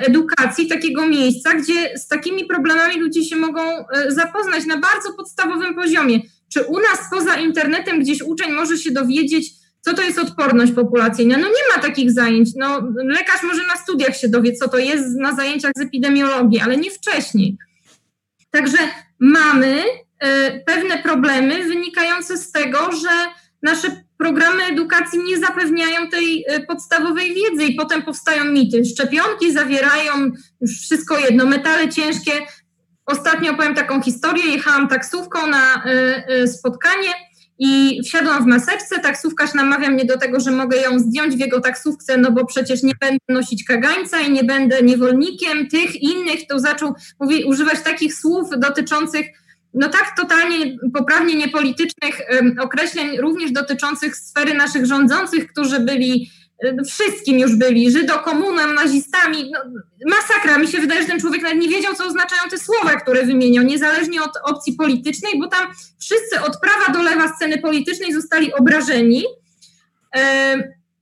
edukacji, takiego miejsca, gdzie z takimi problemami ludzie się mogą e, zapoznać na bardzo podstawowym poziomie. Czy u nas poza internetem gdzieś uczeń może się dowiedzieć, co to jest odporność populacyjna? No nie ma takich zajęć. No, lekarz może na studiach się dowie, co to jest na zajęciach z epidemiologii, ale nie wcześniej. Także mamy y, pewne problemy wynikające z tego, że nasze programy edukacji nie zapewniają tej e, podstawowej wiedzy i potem powstają mity. Szczepionki zawierają już wszystko jedno, metale ciężkie. Ostatnio opowiem taką historię, jechałam taksówką na e, e, spotkanie i wsiadłam w maseczce, taksówkarz namawia mnie do tego, że mogę ją zdjąć w jego taksówce, no bo przecież nie będę nosić kagańca i nie będę niewolnikiem tych innych, to zaczął mówi, używać takich słów dotyczących no tak totalnie poprawnie niepolitycznych określeń, również dotyczących sfery naszych rządzących, którzy byli wszystkim już byli, żydokomunem, nazistami, no, masakra. Mi się wydaje, że ten człowiek nawet nie wiedział, co oznaczają te słowa, które wymieniał, niezależnie od opcji politycznej, bo tam wszyscy od prawa do lewa sceny politycznej zostali obrażeni.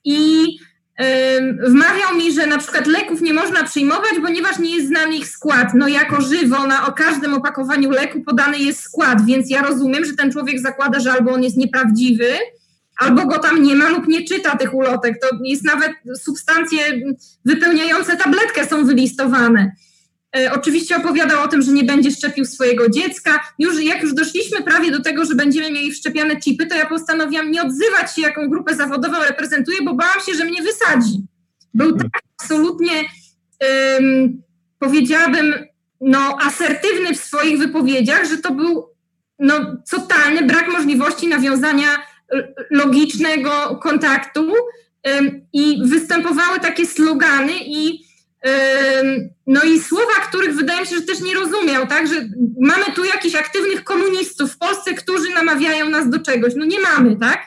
I wmawiał mi, że na przykład leków nie można przyjmować, ponieważ nie jest znany ich skład. No jako żywo na o każdym opakowaniu leku podany jest skład, więc ja rozumiem, że ten człowiek zakłada, że albo on jest nieprawdziwy, albo go tam nie ma lub nie czyta tych ulotek. To jest nawet substancje wypełniające tabletkę są wylistowane. E, oczywiście opowiadał o tym, że nie będzie szczepił swojego dziecka. Już jak już doszliśmy prawie do tego, że będziemy mieli wszczepiane chipy, to ja postanowiłam nie odzywać się, jaką grupę zawodową reprezentuję, bo bałam się, że mnie wysadzi. Był tak absolutnie, um, powiedziałabym, no, asertywny w swoich wypowiedziach, że to był no, totalny brak możliwości nawiązania logicznego kontaktu um, i występowały takie slogany i no i słowa, których wydaje mi się, że też nie rozumiał, tak, że mamy tu jakichś aktywnych komunistów w Polsce, którzy namawiają nas do czegoś. No nie mamy, tak?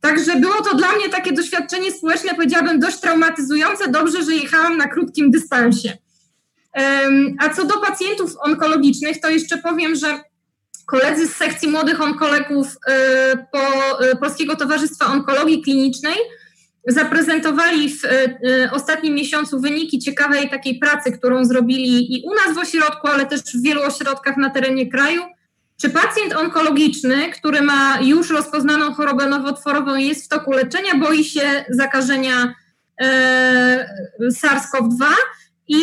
Także było to dla mnie takie doświadczenie społeczne, powiedziałabym, dość traumatyzujące. Dobrze, że jechałam na krótkim dystansie. A co do pacjentów onkologicznych, to jeszcze powiem, że koledzy z sekcji młodych onkologów e, po e, Polskiego Towarzystwa Onkologii Klinicznej zaprezentowali w e, e, ostatnim miesiącu wyniki ciekawej takiej pracy, którą zrobili i u nas w ośrodku, ale też w wielu ośrodkach na terenie kraju. Czy pacjent onkologiczny, który ma już rozpoznaną chorobę nowotworową i jest w toku leczenia, boi się zakażenia e, SARS-CoV-2? I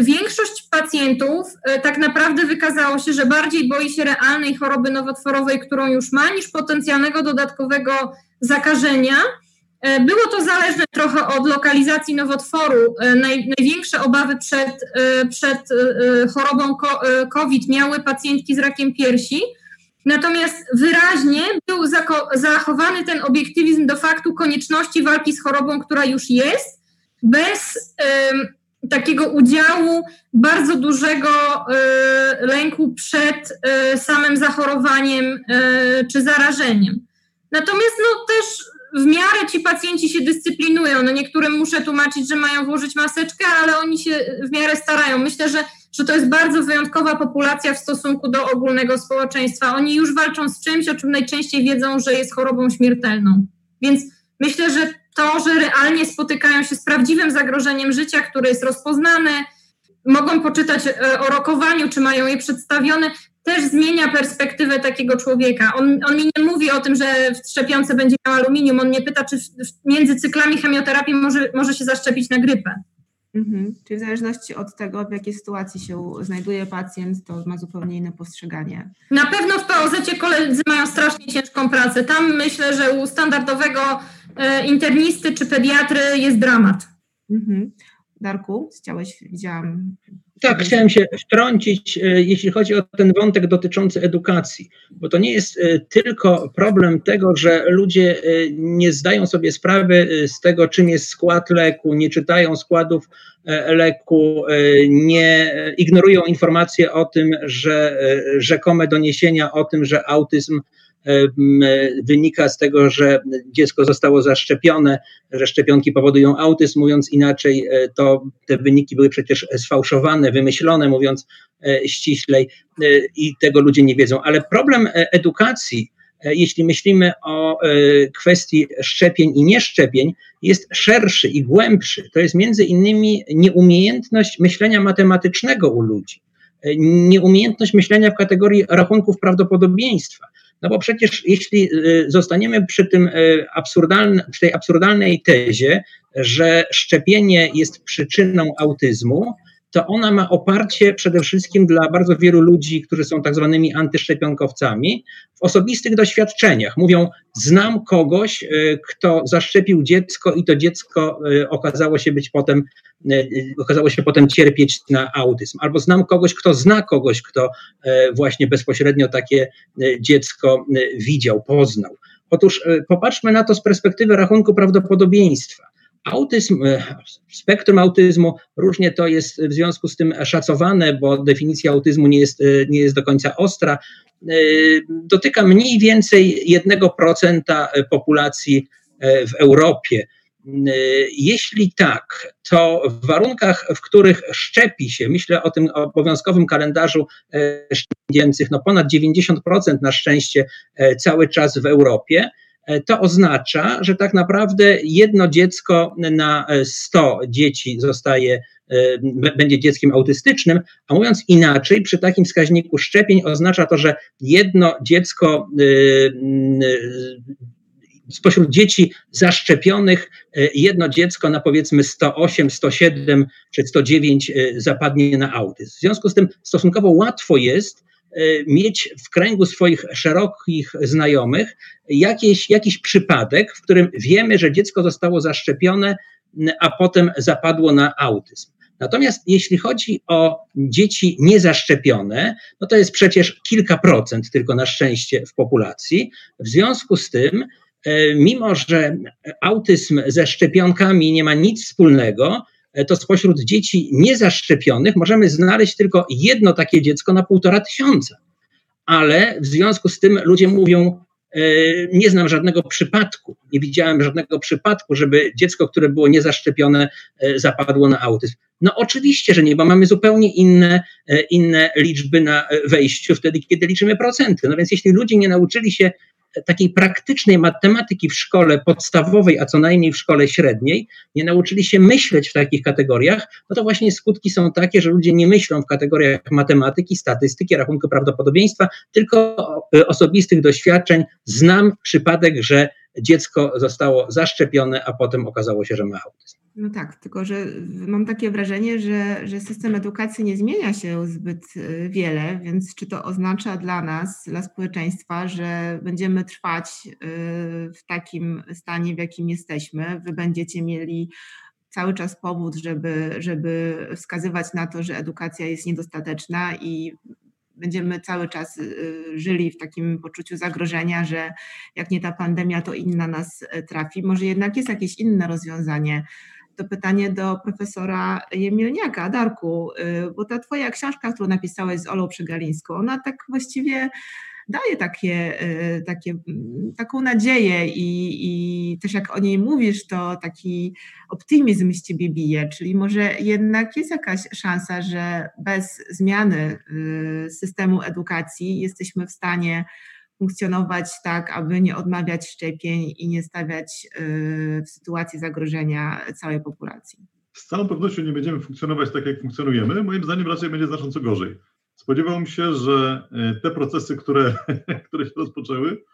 większość pacjentów tak naprawdę wykazało się, że bardziej boi się realnej choroby nowotworowej, którą już ma, niż potencjalnego dodatkowego zakażenia. E, było to zależne trochę od lokalizacji nowotworu. E, naj, największe obawy przed, e, przed chorobą COVID miały pacjentki z rakiem piersi. Natomiast wyraźnie był zachowany ten obiektywizm do faktu konieczności walki z chorobą, która już jest, bez y, takiego udziału bardzo dużego y, lęku przed y, samym zachorowaniem czy zarażeniem. Natomiast no, też w miarę ci pacjenci się dyscyplinują. No niektórym muszę tłumaczyć, że mają włożyć maseczkę, ale oni się w miarę starają. Myślę, że, że to jest bardzo wyjątkowa populacja w stosunku do ogólnego społeczeństwa. Oni już walczą z czymś, o czym najczęściej wiedzą, że jest chorobą śmiertelną. Więc myślę, że to, że realnie spotykają się z prawdziwym zagrożeniem życia, które jest rozpoznane, mogą poczytać e, o rokowaniu, czy mają je przedstawione, też zmienia perspektywę takiego człowieka. On, on mi nie mówi o tym, że w szczepionce będzie miał aluminium, on mnie pyta, czy w, między cyklami chemioterapii może, może się zaszczepić na grypę. Mhm. Czyli w zależności od tego, w jakiej sytuacji się znajduje pacjent, to ma zupełnie inne postrzeganie. Na pewno w POZ koledzy mają strasznie ciężką pracę. Tam myślę, że u standardowego e, internisty czy pediatry jest dramat. Mhm. Darku, chciałeś, widziałam. Tak, chciałem się wtrącić, e, jeśli chodzi o ten wątek dotyczący edukacji, bo to nie jest e, tylko problem tego, że ludzie e, nie zdają sobie sprawy z tego, czym jest skład leku, nie czytają składów leku, nie ignorują informacje o tym, że rzekome doniesienia o tym, że autyzm wynika z tego, że dziecko zostało zaszczepione, że szczepionki powodują autyzm, mówiąc inaczej, e, to te wyniki były przecież sfałszowane, wymyślone, mówiąc e, ściślej, e, i tego ludzie nie wiedzą. Ale problem edukacji, jeśli myślimy o kwestii szczepień i nieszczepień, jest szerszy i głębszy. To jest między innymi nieumiejętność myślenia matematycznego u ludzi, nieumiejętność myślenia w kategorii rachunków prawdopodobieństwa. No bo przecież jeśli y, zostaniemy przy tym y, przy tej absurdalnej tezie, że szczepienie jest przyczyną autyzmu, to ona ma oparcie przede wszystkim dla bardzo wielu ludzi, którzy są tak zwanymi antyszczepionkowcami, w osobistych doświadczeniach. Mówią, znam kogoś, y, kto zaszczepił dziecko i to dziecko okazało się być potem, okazało się potem cierpieć na autyzm. Albo znam kogoś, kto zna kogoś, kto właśnie bezpośrednio takie dziecko widział, poznał. Otóż popatrzmy na to z perspektywy rachunku prawdopodobieństwa. Autyzm, e, spektrum autyzmu, różnie to jest w związku z tym szacowane, bo definicja autyzmu nie jest, e, nie jest do końca ostra. E, dotyka mniej więcej 1% populacji w Europie. Jeśli tak, to w warunkach, w których szczepi się, myślę o tym obowiązkowym kalendarzu szczepień, no ponad 90% na szczęście cały czas w Europie, to oznacza, że tak naprawdę jedno dziecko na 100 dzieci zostaje, e, będzie dzieckiem autystycznym, a mówiąc inaczej, przy takim wskaźniku szczepień oznacza to, że jedno dziecko e, spośród dzieci zaszczepionych jedno dziecko na powiedzmy 108, 107 czy 109 zapadnie na autyzm. W związku z tym stosunkowo łatwo jest mieć w kręgu swoich szerokich znajomych jakiś, jakiś przypadek, w którym wiemy, że dziecko zostało zaszczepione, a potem zapadło na autyzm. Natomiast jeśli chodzi o dzieci niezaszczepione, no to jest przecież kilka procent tylko na szczęście w populacji. W związku z tym, e, mimo że autyzm ze szczepionkami nie ma nic wspólnego, e, to spośród dzieci niezaszczepionych możemy znaleźć tylko jedno takie dziecko na półtora tysiąca. Ale w związku z tym ludzie mówią, E, nie znam żadnego przypadku, nie widziałem żadnego przypadku, żeby dziecko, które było niezaszczepione, e, zapadło na autyzm. No oczywiście, że nie, bo mamy zupełnie inne, e, inne liczby na wejściu wtedy, kiedy liczymy procenty. No więc jeśli ludzie nie nauczyli się takiej praktycznej matematyki w szkole podstawowej, a co najmniej w szkole średniej, nie nauczyli się myśleć w takich kategoriach, no to właśnie skutki są takie, że ludzie nie myślą w kategoriach matematyki, statystyki, rachunku prawdopodobieństwa, tylko osobistych doświadczeń. Znam przypadek, że dziecko zostało zaszczepione, a potem okazało się, że ma autyzm. No tak, tylko że mam takie wrażenie, że, że system edukacji nie zmienia się zbyt y, wiele, więc czy to oznacza dla nas, dla społeczeństwa, że będziemy trwać y, w takim stanie, w jakim jesteśmy? Wy będziecie mieli cały czas powód, żeby, żeby wskazywać na to, że edukacja jest niedostateczna i będziemy cały czas y, żyli w takim poczuciu zagrożenia, że jak nie ta pandemia, to inna nas trafi. Może jednak jest jakieś inne rozwiązanie to pytanie do profesora Jemielniaka. Darku, y, bo ta twoja książka, którą napisałeś z Olą Przygalińską, ona tak właściwie daje takie, y, takie, taką nadzieję i, i też jak o niej mówisz, to taki optymizm z ciebie bije, czyli może jednak jest jakaś szansa, że bez zmiany y, systemu edukacji jesteśmy w stanie funkcjonować tak, aby nie odmawiać szczepień i nie stawiać y, w sytuacji zagrożenia całej populacji. Z całą pewnością nie będziemy funkcjonować tak, jak funkcjonujemy. Moim zdaniem raczej będzie znacząco gorzej. Spodziewałem się, że y, te procesy, które, (laughs) które się rozpoczęły,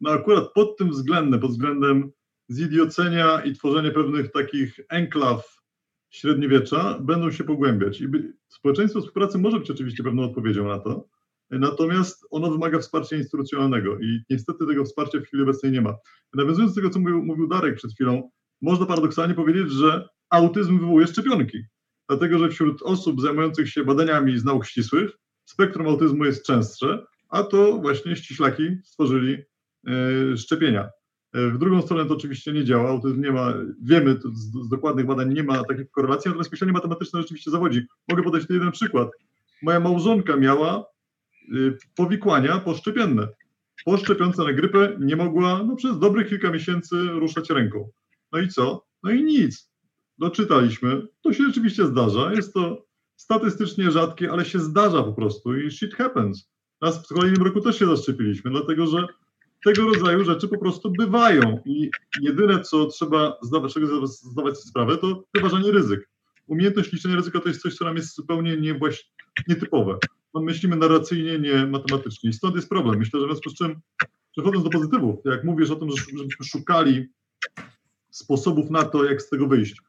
no akurat pod tym względem, pod względem zidiocenia i tworzenia pewnych takich enklaw średniowiecza, będą się pogłębiać. I społeczeństwo współpracy może być oczywiście pewną odpowiedzią na to, Natomiast ono wymaga wsparcia instytucjonalnego i niestety tego wsparcia w chwili obecnej nie ma. Nawiązując do tego, co mówił, mówił Darek przed chwilą, można paradoksalnie powiedzieć, że autyzm wywołuje szczepionki. Dlatego, że wśród osób zajmujących się badaniami z nauk ścisłych spektrum autyzmu jest częstsze, a to właśnie ściślaki stworzyli e, szczepienia. E, w drugą stronę to oczywiście nie działa, autyzm nie ma, wiemy z, z dokładnych badań, nie ma takich korelacji, natomiast myślenie matematyczne rzeczywiście zawodzi. Mogę podać tu jeden przykład. Moja małżonka miała Y, powikłania poszczepienne. Po szczepionce na grypę nie mogła no, przez dobrych kilka miesięcy ruszać ręką. No i co? No i nic. Doczytaliśmy. To się rzeczywiście zdarza. Jest to statystycznie rzadkie, ale się zdarza po prostu i shit happens. Nas w kolejnym roku też się zaszczepiliśmy, dlatego że tego rodzaju rzeczy po prostu bywają i jedyne, co trzeba zdawać, czego zdawać sobie sprawę, to wyważanie ryzyk. Umiejętność liczenia ryzyka to jest coś, co nam jest zupełnie nietypowe no, myślimy narracyjnie, nie matematycznie. I stąd jest problem. Myślę, że w związku z czym, przechodząc do pozytywów, jak mówisz o tym, żebyśmy szukali sposobów na to, jak z tego wyjść,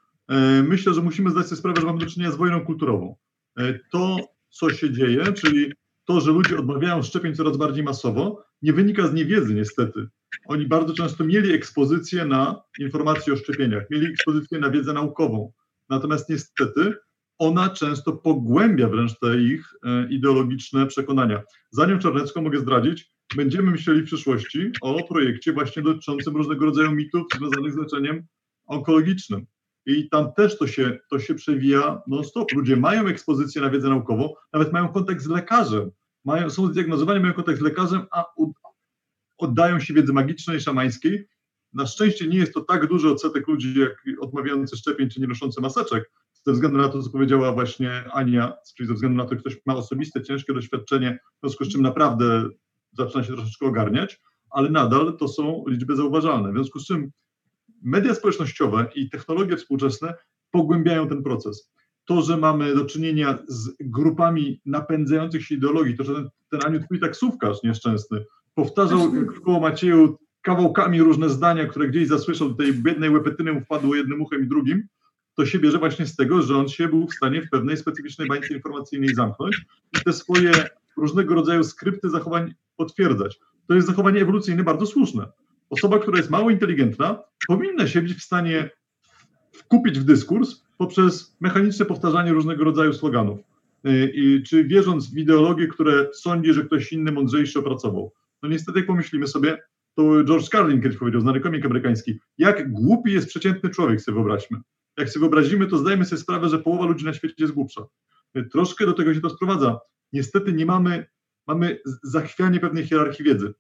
myślę, że musimy zdać sobie sprawę, że mamy do czynienia z wojną kulturową. E, to, co się dzieje, czyli to, że ludzie odmawiają szczepień coraz bardziej masowo, nie wynika z niewiedzy niestety. Oni bardzo często mieli ekspozycję na informacje o szczepieniach, mieli ekspozycję na wiedzę naukową. Natomiast niestety ona często pogłębia wręcz te ich e, ideologiczne przekonania. Zanim Czarnecką mogę zdradzić, będziemy myśleli w przyszłości o projekcie właśnie dotyczącym różnego rodzaju mitów związanych z leczeniem onkologicznym. I tam też to się, to się przewija non-stop. Ludzie mają ekspozycję na wiedzę naukową, nawet mają kontakt z lekarzem, mają, są zdiagnozowani, mają kontakt z lekarzem, a oddają się wiedzy magicznej, szamańskiej. Na szczęście nie jest to tak duży odsetek ludzi, jak odmawiający szczepień czy nie noszący maseczek, ze względu na to, co powiedziała właśnie Ania, czyli ze względu na to, że ktoś ma osobiste, ciężkie doświadczenie, w związku z czym naprawdę zaczyna się troszeczkę ogarniać, ale nadal to są liczby zauważalne. W związku z czym media społecznościowe i technologie współczesne pogłębiają ten proces. To, że mamy do czynienia z grupami napędzających się ideologii, to, że ten, ten Aniu twój taksówkarz nieszczęsny powtarzał w koło Macieju kawałkami różne zdania, które gdzieś zasłyszał, do tej biednej łepetyny mu wpadło jednym uchem i drugim, to się bierze właśnie z tego, że on się był w stanie w pewnej specyficznej bańce informacyjnej zamknąć i te swoje różnego rodzaju skrypty zachowań potwierdzać. To jest zachowanie ewolucyjne bardzo słuszne. Osoba, która jest mało inteligentna, powinna się być w stanie wkupić w dyskurs poprzez mechaniczne powtarzanie różnego rodzaju sloganów. Y, I, czy wierząc w ideologie, które sądzi, że ktoś inny mądrzejszy opracował. No niestety, jak pomyślimy sobie, to George Carlin kiedyś powiedział, znany komik amerykański, jak głupi jest przeciętny człowiek, sobie wyobraźmy. Jak sobie wyobrazimy, to zdajemy sobie sprawę, że połowa ludzi na świecie jest głupsza. Y, troszkę do tego się to sprowadza. Niestety nie mamy, mamy zachwianie pewnej hierarchii wiedzy.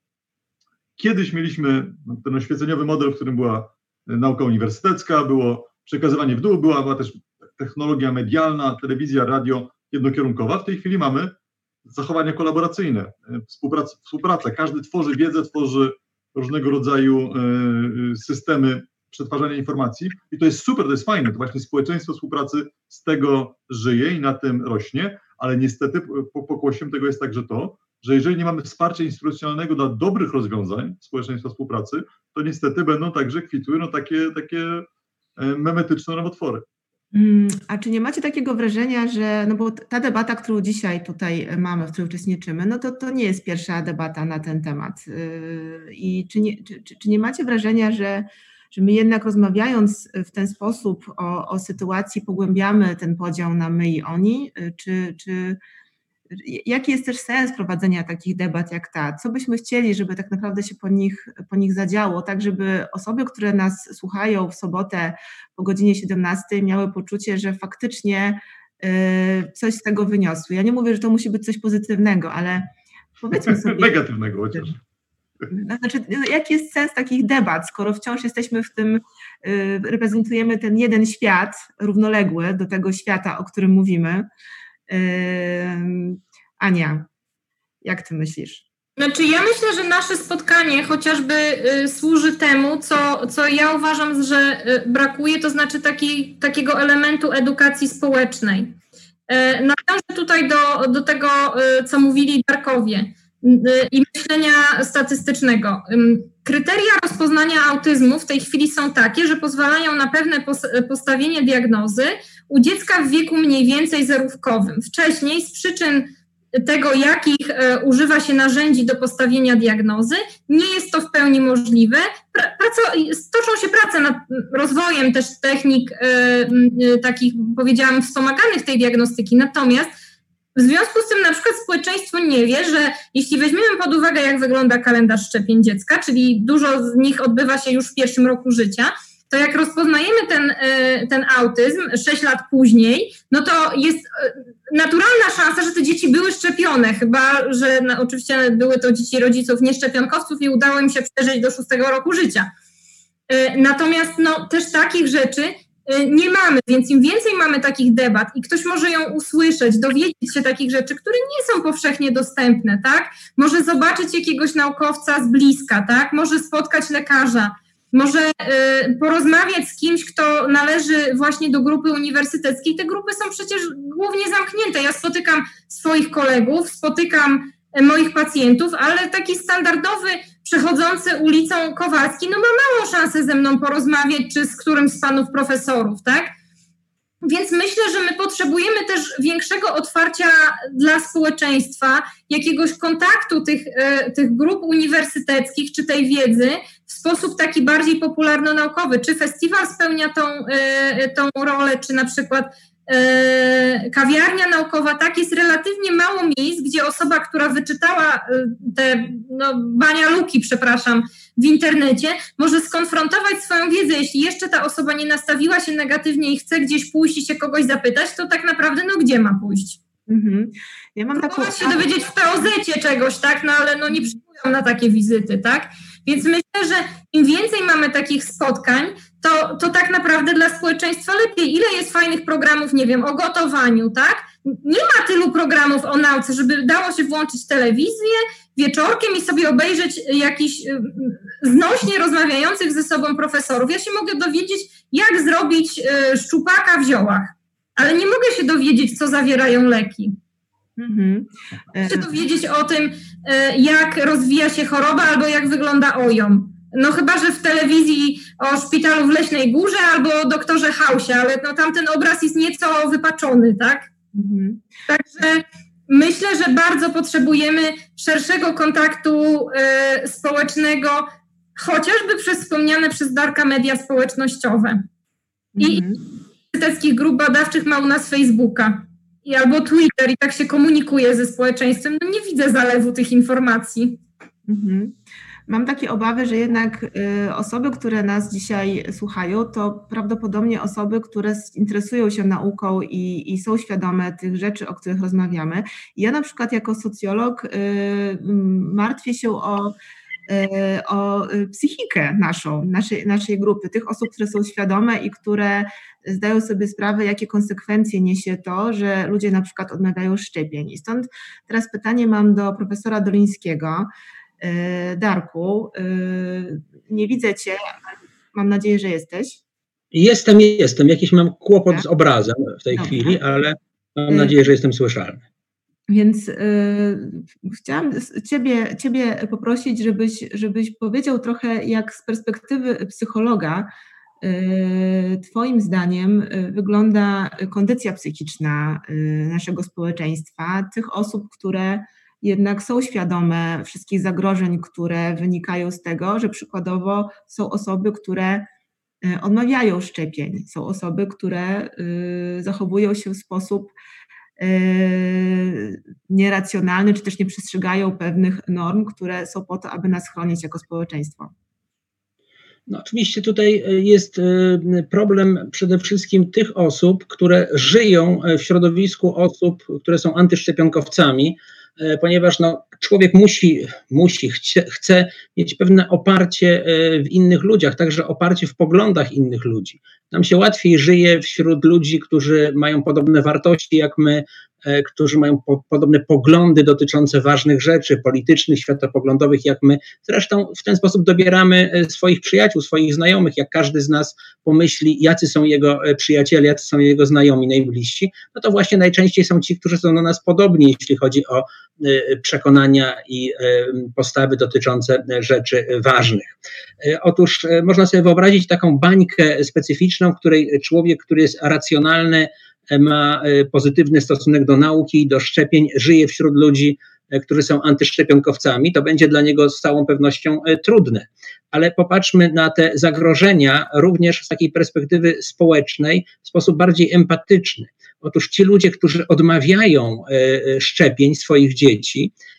Kiedyś mieliśmy ten oświeceniowy model, w którym była nauka uniwersytecka, było przekazywanie w dół, była, była też technologia medialna, telewizja, radio jednokierunkowa. W tej chwili mamy zachowania kolaboracyjne, współpraca. Każdy tworzy wiedzę, tworzy różnego rodzaju e, e, systemy przetwarzania informacji i to jest super, to jest fajne, to właśnie społeczeństwo współpracy z tego żyje i na tym rośnie, ale niestety pokłosiem tego jest także to, że jeżeli nie mamy wsparcia instytucjonalnego dla dobrych rozwiązań społeczeństwa współpracy, to niestety będą także kwitły no, takie, takie e, memetyczne nowotwory. Mm, a czy nie macie takiego wrażenia, że, no bo ta debata, którą dzisiaj tutaj mamy, w której uczestniczymy, no to, to nie jest pierwsza debata na ten temat. Yy, I czy nie, czy, czy nie macie wrażenia, że, że my jednak rozmawiając w ten sposób o, o sytuacji pogłębiamy ten podział na my i oni? Yy, czy, czy, jaki jest też sens prowadzenia takich debat jak ta? Co byśmy chcieli, żeby tak naprawdę się po nich, po nich zadziało, tak żeby osoby, które nas słuchają w sobotę po godzinie 17 miały poczucie, że faktycznie y, coś z tego wyniosły. Ja nie mówię, że to musi być coś pozytywnego, ale powiedzmy (laughs) sobie... Negatywnego chociaż. Znaczy, jaki jest sens takich debat, skoro wciąż jesteśmy w tym, y, reprezentujemy ten jeden świat równoległy do tego świata, o którym mówimy, Ania, jak ty myślisz? Znaczy, ja myślę, że nasze spotkanie chociażby y, służy temu, co, co ja uważam, że y, brakuje, to znaczy taki, takiego elementu edukacji społecznej. E, nawiążę tutaj do, do tego, y, co mówili Darkowie i myślenia statystycznego. Kryteria rozpoznania autyzmu w tej chwili są takie, że pozwalają na pewne postawienie diagnozy u dziecka w wieku mniej więcej zerówkowym. Wcześniej z przyczyn tego, jakich e, używa się narzędzi do postawienia diagnozy, nie jest to w pełni możliwe. Praca, toczą się prace nad rozwojem też technik e, e, takich, powiedziałam, wspomaganych tej diagnostyki. Natomiast w związku z tym na przykład społeczeństwo nie wie, że jeśli weźmiemy pod uwagę, jak wygląda kalendarz szczepień dziecka, czyli dużo z nich odbywa się już w pierwszym roku życia, to jak rozpoznajemy ten, e, ten autyzm 6 lat później, no to jest e, naturalna szansa, że te dzieci były szczepione, chyba że no, oczywiście były to dzieci rodziców nieszczepionkowców i udało im się przeżyć do 6 roku życia. E, natomiast no, też takich rzeczy nie mamy, więc im więcej mamy takich debat i ktoś może ją usłyszeć, dowiedzieć się takich rzeczy, które nie są powszechnie dostępne, tak? Może zobaczyć jakiegoś naukowca z bliska, tak? Może spotkać lekarza, może y, porozmawiać z kimś, kto należy właśnie do grupy uniwersyteckiej. Te grupy są przecież głównie zamknięte. Ja spotykam swoich kolegów, spotykam y, moich pacjentów, ale taki standardowy przechodzący ulicą Kowalski, no ma małą szansę ze mną porozmawiać, czy z którymś z panów profesorów, tak? Więc myślę, że my potrzebujemy też większego otwarcia dla społeczeństwa, jakiegoś kontaktu tych, e, tych grup uniwersyteckich czy tej wiedzy w sposób taki bardziej popularno-naukowy. Czy festiwal spełnia tą, e, tą rolę, czy na przykład e, kawiarnia naukowa, tak, jest relatywnie mało miejsc, gdzie osoba, która wyczytała te no, banialuki, przepraszam, w internecie, może skonfrontować swoją wiedzę. Jeśli jeszcze ta osoba nie nastawiła się negatywnie i chce gdzieś pójść i się kogoś zapytać, to tak naprawdę no gdzie ma pójść? Mhm. Ja mam taką... się dowiedzieć w poz czegoś, tak, no ale no nie przyjmują na takie wizyty, tak? Więc myślę, że im więcej mamy takich spotkań, to, to tak naprawdę dla społeczeństwa lepiej. Ile jest fajnych programów, nie wiem, o gotowaniu, tak? Nie ma tylu programów o nauce, żeby dało się włączyć telewizję wieczorkiem i sobie obejrzeć jakiś y, y, znośnie rozmawiających ze sobą profesorów. Ja się mogę dowiedzieć, jak zrobić y, szczupaka w ziołach, ale nie mogę się dowiedzieć, co zawierają leki. Mhm. Chcę dowiedzieć o tym, jak rozwija się choroba albo jak wygląda ojom. No chyba, że w telewizji o szpitalu w Leśnej Górze albo o doktorze Hausie, ale no tamten obraz jest nieco wypaczony, tak? Mhm. Także myślę, że bardzo potrzebujemy szerszego kontaktu y, społecznego, chociażby przez wspomniane przez Darka media społecznościowe. I mhm. uniwersyteckich grup badawczych ma u nas Facebooka i albo Twitter i tak się komunikuje ze społeczeństwem. No nie widzę zalewu tych informacji. Mhm. Mam takie obawy, że jednak y, osoby, które nas dzisiaj słuchają, to prawdopodobnie osoby, które interesują się nauką i, i są świadome tych rzeczy, o których rozmawiamy. Ja na przykład jako socjolog y, martwię się o y, o psychikę naszą, naszej, naszej grupy, tych osób, które są świadome i które zdają sobie sprawę, jakie konsekwencje niesie to, że ludzie na przykład odmawiają szczepień. I stąd teraz pytanie mam do profesora Dolińskiego. E, Darku, e, nie widzę Cię, mam nadzieję, że jesteś. Jestem, jestem. Jakiś mam kłopot tak? z obrazem w tej Dobra. chwili, ale mam nadzieję, że jestem słyszalny. Więc chciałam ciebie, ciebie poprosić, żebyś, żebyś powiedział trochę, jak z perspektywy psychologa, Twoim zdaniem wygląda kondycja psychiczna naszego społeczeństwa, tych osób, które jednak są świadome wszystkich zagrożeń, które wynikają z tego, że przykładowo są osoby, które y, odmawiają szczepień, są osoby, które y, zachowują się w sposób y, nieracjonalny, czy też nie przestrzegają pewnych norm, które są po to, aby nas chronić jako społeczeństwo. No, oczywiście tutaj jest problem przede wszystkim tych osób, które żyją w środowisku osób, które są antyszczepionkowcami, E, ponieważ no, człowiek musi, musi chce, chce mieć pewne oparcie e, w innych ludziach, także oparcie w poglądach innych ludzi. Nam się łatwiej żyje wśród ludzi, którzy mają podobne wartości jak my, E, którzy mają po, podobne poglądy dotyczące ważnych rzeczy politycznych, światopoglądowych jak my. Zresztą w ten sposób dobieramy e, swoich przyjaciół, swoich znajomych. Jak każdy z nas pomyśli, jacy są jego e, przyjaciele, jacy są jego znajomi najbliżsi, no to właśnie najczęściej są ci, którzy są do nas podobni, jeśli chodzi o przekonania i postawy dotyczące rzeczy ważnych. Otóż można sobie wyobrazić taką bańkę specyficzną, w której człowiek, który jest racjonalny, ma e, pozytywny stosunek do nauki, do szczepień, żyje wśród ludzi, e, którzy są antyszczepionkowcami, to będzie dla niego z całą pewnością e, trudne. Ale popatrzmy na te zagrożenia również z takiej perspektywy społecznej w sposób bardziej empatyczny. Otóż ci ludzie, którzy odmawiają szczepień swoich dzieci, Y,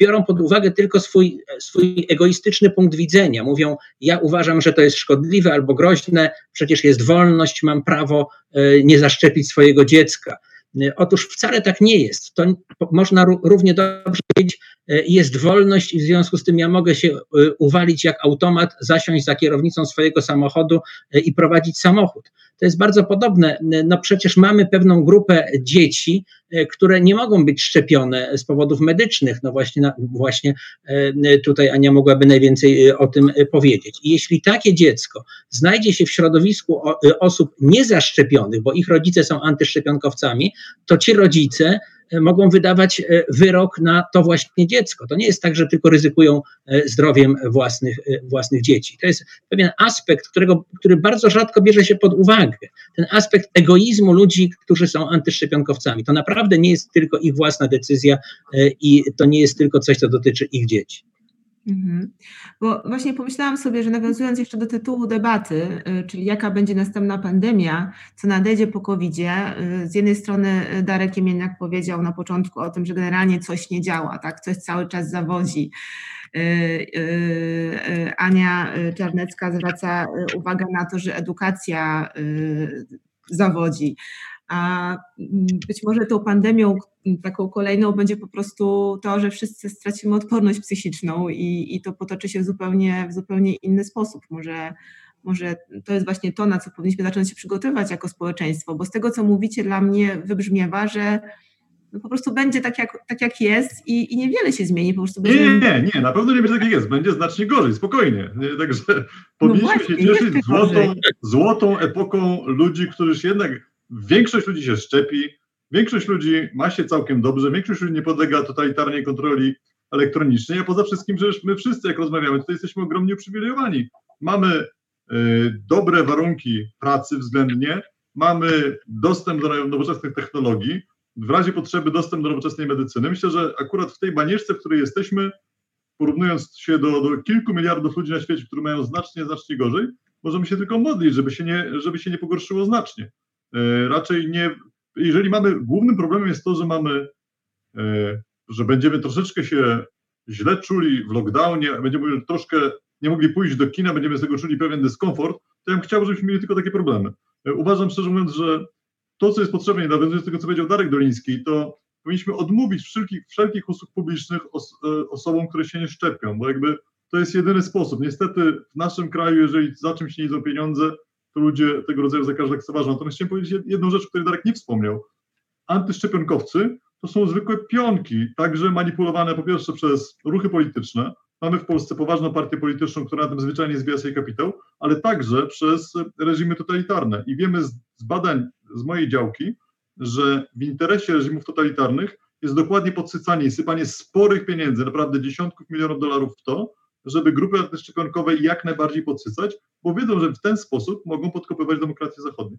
biorą pod uwagę tylko swój, swój egoistyczny punkt widzenia. Mówią, ja uważam, że to jest szkodliwe albo groźne, przecież jest wolność, mam prawo y, nie zaszczepić swojego dziecka. Y, otóż wcale tak nie jest. To można równie dobrze powiedzieć, jest wolność i w związku z tym ja mogę się uwalić jak automat, zasiąść za kierownicą swojego samochodu i prowadzić samochód. To jest bardzo podobne. No przecież mamy pewną grupę dzieci, e, które nie mogą być szczepione z powodów medycznych. No właśnie, właśnie e, tutaj Ania mogłaby najwięcej e, o tym powiedzieć. I jeśli takie dziecko znajdzie się w środowisku osób niezaszczepionych, bo ich rodzice są antyszczepionkowcami, to ci rodzice mogą wydawać e, wyrok na to właśnie dziecko. To nie jest tak, że tylko ryzykują e, zdrowiem własnych, e, własnych dzieci. To jest pewien aspekt, którego, który bardzo rzadko bierze się pod uwagę. Ten aspekt egoizmu ludzi, którzy są antyszczepionkowcami. To naprawdę nie jest tylko ich własna decyzja i to nie jest tylko coś, co dotyczy ich dzieci. Mhm. Bo właśnie pomyślałam sobie, że nawiązując jeszcze do tytułu debaty, y, czyli jaka będzie następna pandemia, co nadejdzie po COVID-zie, y, z jednej strony Darek Jemieniak powiedział na początku o tym, że generalnie coś nie działa, tak, coś cały czas zawodzi. Y, Ania Czarnecka zwraca uwagę na to, że edukacja zawodzi a mm, być może tą pandemią taką kolejną będzie po prostu to, że wszyscy stracimy odporność psychiczną i, i to potoczy się w zupełnie, w zupełnie inny sposób. Może, może to jest właśnie to, na co powinniśmy zacząć się przygotowywać jako społeczeństwo, bo z tego, co mówicie, dla mnie wybrzmiewa, że no po prostu będzie tak jak, tak jak jest i, i niewiele się zmieni. Po prostu będzie... Nie, nie, nie, na pewno nie będzie tak jak jest, będzie znacznie gorzej, spokojnie. Także powinniśmy no właśnie, się cieszyć złotą, złotą epoką ludzi, którzy się jednak Większość ludzi się szczepi, większość ludzi ma się całkiem dobrze, większość ludzi nie podlega totalitarnej kontroli elektronicznie, a poza wszystkim przecież my wszyscy, jak rozmawiamy, tutaj jesteśmy ogromnie uprzywilejowani. Mamy y, dobre warunki pracy względnie, mamy dostęp do nowoczesnych technologii, w razie potrzeby dostęp do nowoczesnej medycyny. Myślę, że akurat w tej banieczce, w której jesteśmy, porównując się do, do kilku miliardów ludzi na świecie, którzy mają znacznie, znacznie gorzej, możemy się tylko modlić, żeby się nie, żeby się nie pogorszyło znacznie. E, raczej nie, jeżeli mamy, głównym problemem jest to, że mamy, e, że będziemy troszeczkę się źle czuli w lockdownie, będziemy troszkę nie mogli pójść do kina, będziemy z tego czuli pewien dyskomfort, to ja bym chciał, żebyśmy mieli tylko takie problemy. E, uważam szczerze mówiąc, że to, co jest potrzebne, nawiązując do tego, co powiedział Darek Doliński, to powinniśmy odmówić wszelkich, wszelkich usług publicznych os, osobom, które się nie szczepią, bo jakby to jest jedyny sposób. Niestety w naszym kraju, jeżeli za czymś nie idą pieniądze, to ludzie tego rodzaju zakazy lekceważą. Natomiast chciałem powiedzieć jedną rzecz, o której Darek nie wspomniał. Antyszczepionkowcy to są zwykłe pionki, także manipulowane po pierwsze przez ruchy polityczne. Mamy w Polsce poważną partię polityczną, która na tym zwyczajnie zbija sobie kapitał, ale także przez reżimy totalitarne. I wiemy z, z badań z mojej działki, że w interesie reżimów totalitarnych jest dokładnie podsycanie i sypanie sporych pieniędzy, naprawdę dziesiątków milionów dolarów w to, żeby grupy antyszczepionkowe jak najbardziej podsycać, bo wiedzą, że w ten sposób mogą podkopywać demokrację zachodnią.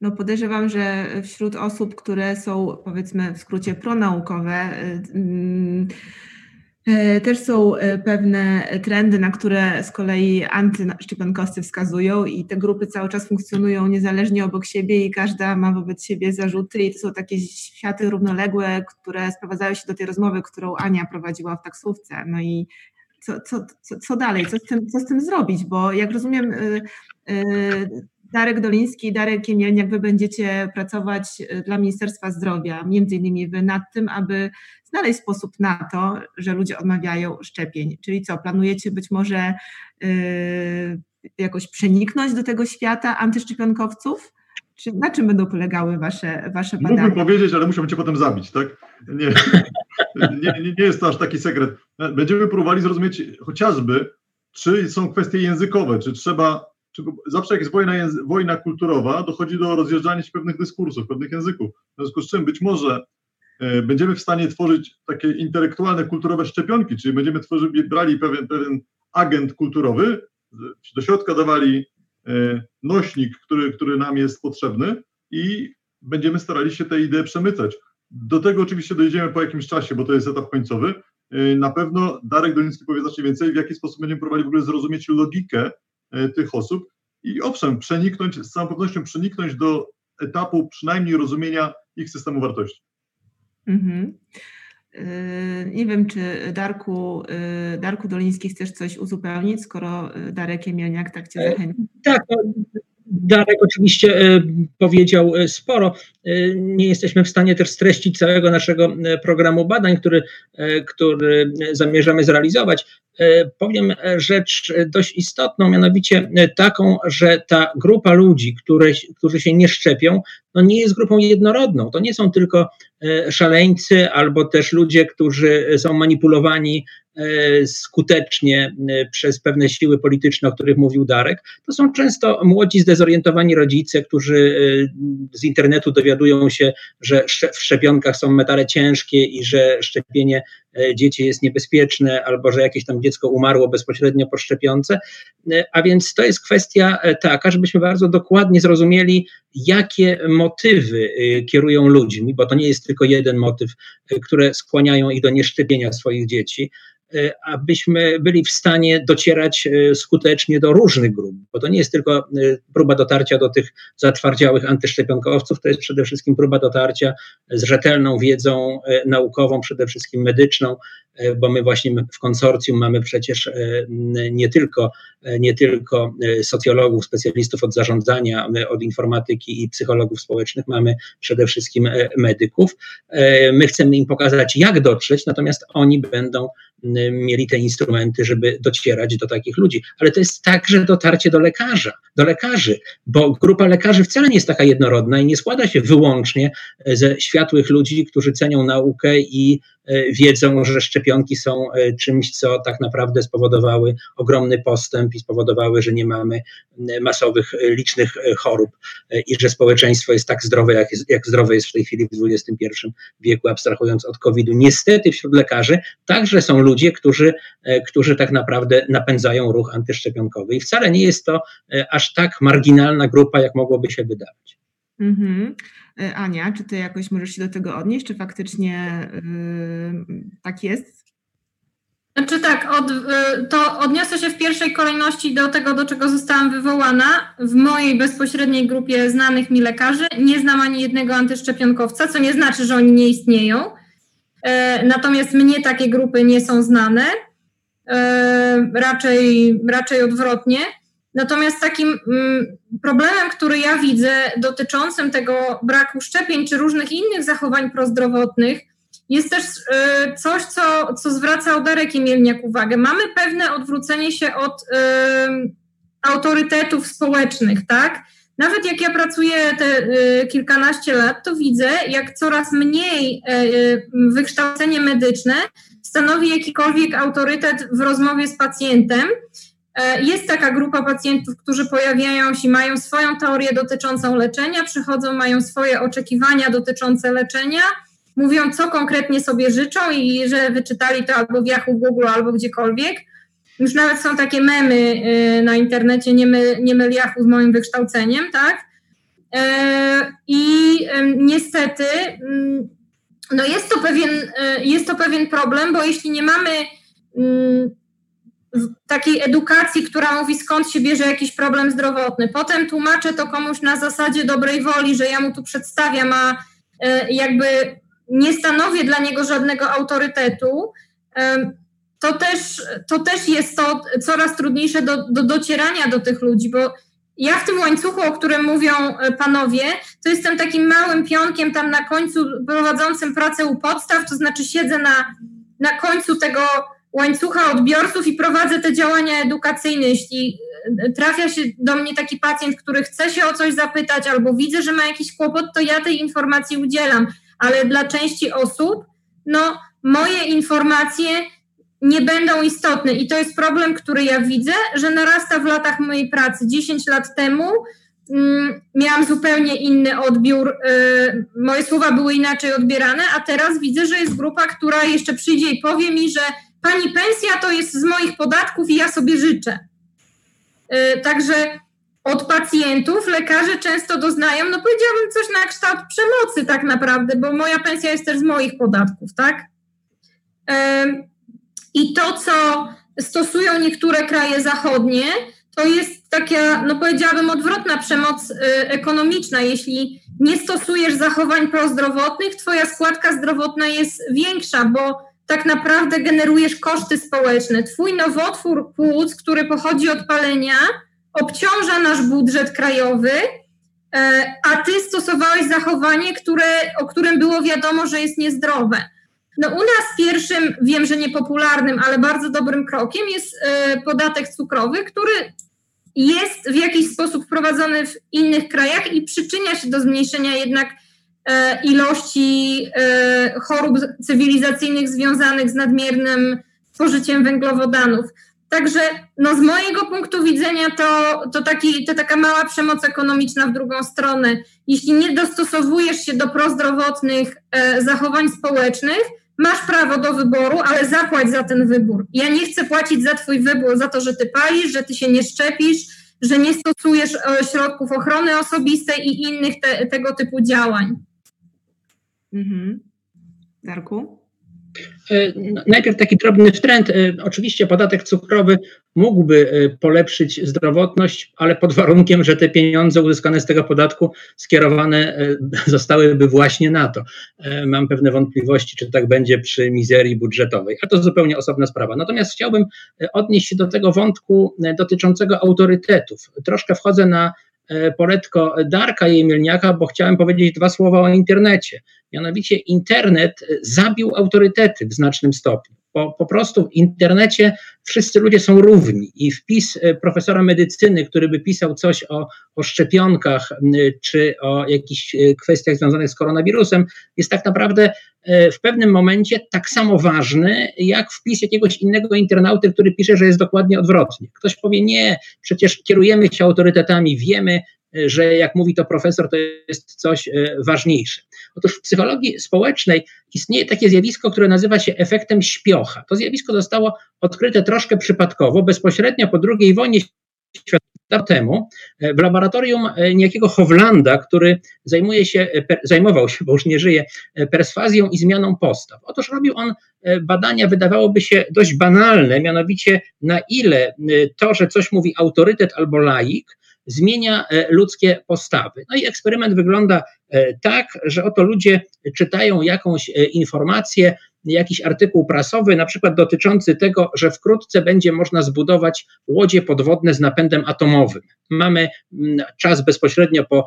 No podejrzewam, że wśród osób, które są powiedzmy w skrócie pronaukowe, yy, też są e, pewne trendy, na które z kolei antyszczepionkowcy wskazują i te grupy cały czas funkcjonują niezależnie obok siebie i każda ma wobec siebie zarzuty i to są takie światy równoległe, które sprowadzają się do tej rozmowy, którą Ania prowadziła w taksówce. No i co, co, co, co dalej, co z, tym, co z tym zrobić, bo jak rozumiem y, y, Darek Doliński i Darek Kiemielniak, wy będziecie pracować y, dla Ministerstwa Zdrowia, między innymi wy nad tym, aby znaleźć sposób na to, że ludzie odmawiają szczepień. Czyli co, planujecie być może yy, jakoś przeniknąć do tego świata antyszczepionkowców? Czy na czym będą polegały wasze, wasze badania? Mógłbym powiedzieć, ale muszę cię potem zabić, tak? (laughs) Nie, nie, nie jest to aż taki sekret. Będziemy próbowali zrozumieć chociażby, czy są kwestie językowe, czy trzeba, zawsze jak jest wojna, wojna kulturowa, dochodzi do rozjeżdżania się pewnych dyskursów, pewnych języków. W związku z czym być może E, będziemy w stanie tworzyć takie intelektualne, kulturowe szczepionki, czyli będziemy tworzyli, brali pewien, pewien agent kulturowy, do środka dawali e, nośnik, który, który nam jest potrzebny i będziemy starali się te idee przemycać. Do tego oczywiście dojdziemy po jakimś czasie, bo to jest etap końcowy. E, na pewno Darek Doliński powie znacznie więcej, w jaki sposób będziemy próbowali w ogóle zrozumieć logikę tych osób i owszem, przeniknąć, z całą pewnością przeniknąć do etapu przynajmniej rozumienia ich systemu wartości. Mhm. Yy, nie wiem, czy Darku, yy, Darku Doliński chcesz coś uzupełnić, skoro Darek Jemielniak tak Cię zachęcił. Tak, no, Darek oczywiście e, powiedział e, sporo. E, nie jesteśmy w stanie też streścić całego naszego programu badań, który, który zamierzamy zrealizować. Powiem rzecz dość istotną, mianowicie taką, że ta grupa ludzi, które, którzy się nie szczepią, no nie jest grupą jednorodną. To nie są tylko szaleńcy albo też ludzie, którzy są manipulowani E, skutecznie e, przez pewne siły polityczne, o których mówił Darek. To są często młodzi, zdezorientowani rodzice, którzy e, z internetu dowiadują się, że w szczepionkach są metale ciężkie i że szczepienie dzieci jest niebezpieczne, albo że jakieś tam dziecko umarło bezpośrednio po szczepionce. A więc to jest kwestia taka, żebyśmy bardzo dokładnie zrozumieli, jakie motywy kierują ludźmi, bo to nie jest tylko jeden motyw, które skłaniają ich do nieszczepienia swoich dzieci. E, abyśmy byli w stanie docierać e, skutecznie do różnych grup, bo to nie jest tylko e, próba dotarcia do tych zatwardziałych antyszczepionkowców, to jest przede wszystkim próba dotarcia z rzetelną wiedzą naukową, przede wszystkim medyczną, bo my właśnie w konsorcjum mamy przecież nie tylko, nie tylko socjologów, specjalistów od zarządzania, od informatyki i psychologów społecznych, mamy przede wszystkim medyków. My chcemy im pokazać, jak dotrzeć, natomiast oni będą mieli te instrumenty, żeby docierać do takich ludzi. Ale to jest także dotarcie do lekarza, do lekarzy, bo grupa lekarzy wcale nie jest taka jednorodna i nie składa się wyłącznie ze światłych ludzi, którzy cenią naukę i wiedzą, że szczepionki są czymś, co tak naprawdę spowodowały ogromny postęp i spowodowały, że nie mamy masowych, licznych chorób i że społeczeństwo jest tak zdrowe, jak, jest, jak zdrowe jest w tej chwili w XXI wieku, abstrahując od COVID-u. Niestety wśród lekarzy także są ludzie, którzy, którzy tak naprawdę napędzają ruch antyszczepionkowy i wcale nie jest to aż tak marginalna grupa, jak mogłoby się wydawać. Mhm. E, Ania, czy ty jakoś możesz się do tego odnieść, czy faktycznie yy, tak jest? Znaczy tak, od, y, to odniosę się w pierwszej kolejności do tego, do czego zostałam wywołana. W mojej bezpośredniej grupie znanych mi lekarzy nie znam ani jednego antyszczepionkowca, co nie znaczy, że oni nie istnieją. E, natomiast mnie takie grupy nie są znane. Raczej, raczej odwrotnie. Natomiast takim mm, problemem, który ja widzę dotyczącym tego braku szczepień czy różnych innych zachowań prozdrowotnych, jest też y, coś, co, co zwraca Odarek Imielniak uwagę. Mamy pewne odwrócenie się od y, autorytetów społecznych, tak? Nawet jak ja pracuję te y, kilkanaście lat, to widzę, jak coraz mniej wykształcenie medyczne stanowi jakikolwiek autorytet w rozmowie z pacjentem, E, jest taka grupa pacjentów, którzy pojawiają się, mają swoją teorię dotyczącą leczenia, przychodzą, mają swoje oczekiwania dotyczące leczenia, mówią, co konkretnie sobie życzą i że wyczytali to albo w Yahoo, Google, albo gdziekolwiek. Już nawet są takie memy e, na internecie, nie myl, nie myl Yahoo z moim wykształceniem, tak? E, I niestety mm, no jest, to pewien, jest to pewien problem, bo jeśli nie mamy mm, takiej edukacji, która mówi skąd się bierze jakiś problem zdrowotny. Potem tłumaczę to komuś na zasadzie dobrej woli, że ja mu tu przedstawiam, a e, jakby nie stanowię dla niego żadnego autorytetu. E, to też, to też jest to coraz trudniejsze do, do docierania do tych ludzi, bo ja w tym łańcuchu, o którym mówią e, panowie, to jestem takim małym pionkiem tam na końcu prowadzącym pracę u podstaw, to znaczy siedzę na, na końcu tego łańcucha odbiorców i prowadzę te działania edukacyjne. Jeśli e, trafia się do mnie taki pacjent, który chce się o coś zapytać albo widzę, że ma jakiś kłopot, to ja tej informacji udzielam, ale dla części osób, no, moje informacje nie będą istotne i to jest problem, który ja widzę, że narasta w latach mojej pracy. 10 lat temu mm, miałam zupełnie inny odbiór, y, moje słowa były inaczej odbierane, a teraz widzę, że jest grupa, która jeszcze przyjdzie i powie mi, że pani pensja to jest z moich podatków i ja sobie życzę. Y, także od pacjentów lekarze często doznają, no powiedziałabym coś na kształt przemocy tak naprawdę, bo moja pensja jest też z moich podatków, tak? I to, co stosują niektóre kraje zachodnie, to jest taka, no powiedziałabym, odwrotna przemoc y, ekonomiczna. Jeśli nie stosujesz zachowań prozdrowotnych, twoja składka zdrowotna jest większa, bo tak naprawdę generujesz koszty społeczne. Twój nowotwór płuc, który pochodzi od palenia, obciąża nasz budżet krajowy, e, a ty stosowałeś zachowanie, które, o którym było wiadomo, że jest niezdrowe. No u nas pierwszym, wiem, że niepopularnym, ale bardzo dobrym krokiem jest e, podatek cukrowy, który jest w jakiś sposób wprowadzony w innych krajach i przyczynia się do zmniejszenia jednak ilości e, chorób cywilizacyjnych związanych z nadmiernym spożyciem węglowodanów. Także no z mojego punktu widzenia to, to, taki, to taka mała przemoc ekonomiczna w drugą stronę. Jeśli nie dostosowujesz się do prozdrowotnych e, zachowań społecznych, masz prawo do wyboru, ale zapłać za ten wybór. Ja nie chcę płacić za twój wybór, za to, że ty palisz, że ty się nie szczepisz, że nie stosujesz środków ochrony osobistej i innych te, tego typu działań. Mhm. Darku? E, najpierw taki drobny trend. E, oczywiście podatek cukrowy mógłby e, polepszyć zdrowotność, ale pod warunkiem, że te pieniądze uzyskane z tego podatku skierowane (laughs) zostałyby właśnie na to. Mam pewne wątpliwości, czy tak będzie przy mizerii budżetowej, a to zupełnie osobna sprawa. Natomiast chciałbym odnieść się do tego wątku dotyczącego autorytetów. Troszkę wchodzę na poletko Darka Jemilniaka, bo chciałem powiedzieć dwa słowa o internecie. Mianowicie internet zabił autorytety w znacznym stopniu. Po, po prostu w internecie wszyscy ludzie są równi i wpis e, profesora medycyny, który by pisał coś o, o szczepionkach czy o jakichś e, kwestiach związanych z koronawirusem, jest tak naprawdę e, w pewnym momencie tak samo ważny, jak wpis jakiegoś innego internauty, który pisze, że jest dokładnie odwrotnie. Ktoś powie, nie, przecież kierujemy się autorytetami, wiemy, e, że jak mówi to profesor, to jest coś ważniejsze. Otóż w psychologii społecznej istnieje takie zjawisko, które nazywa się efektem śpiocha. To zjawisko zostało odkryte troszkę przypadkowo, bezpośrednio po II wojnie światowej temu e, w laboratorium e, niejakiego Howlanda, który zajmuje się, e, zajmował się, bo już nie żyje, perswazją i zmianą postaw. Otóż robił on badania, wydawałoby się dość banalne, mianowicie na ile to, że coś mówi autorytet albo laik, zmienia ludzkie postawy. No i eksperyment wygląda tak, że oto ludzie czytają jakąś informację, jakiś artykuł prasowy, na przykład dotyczący tego, że wkrótce będzie można zbudować łodzie podwodne z napędem atomowym. Mamy mm, czas bezpośrednio po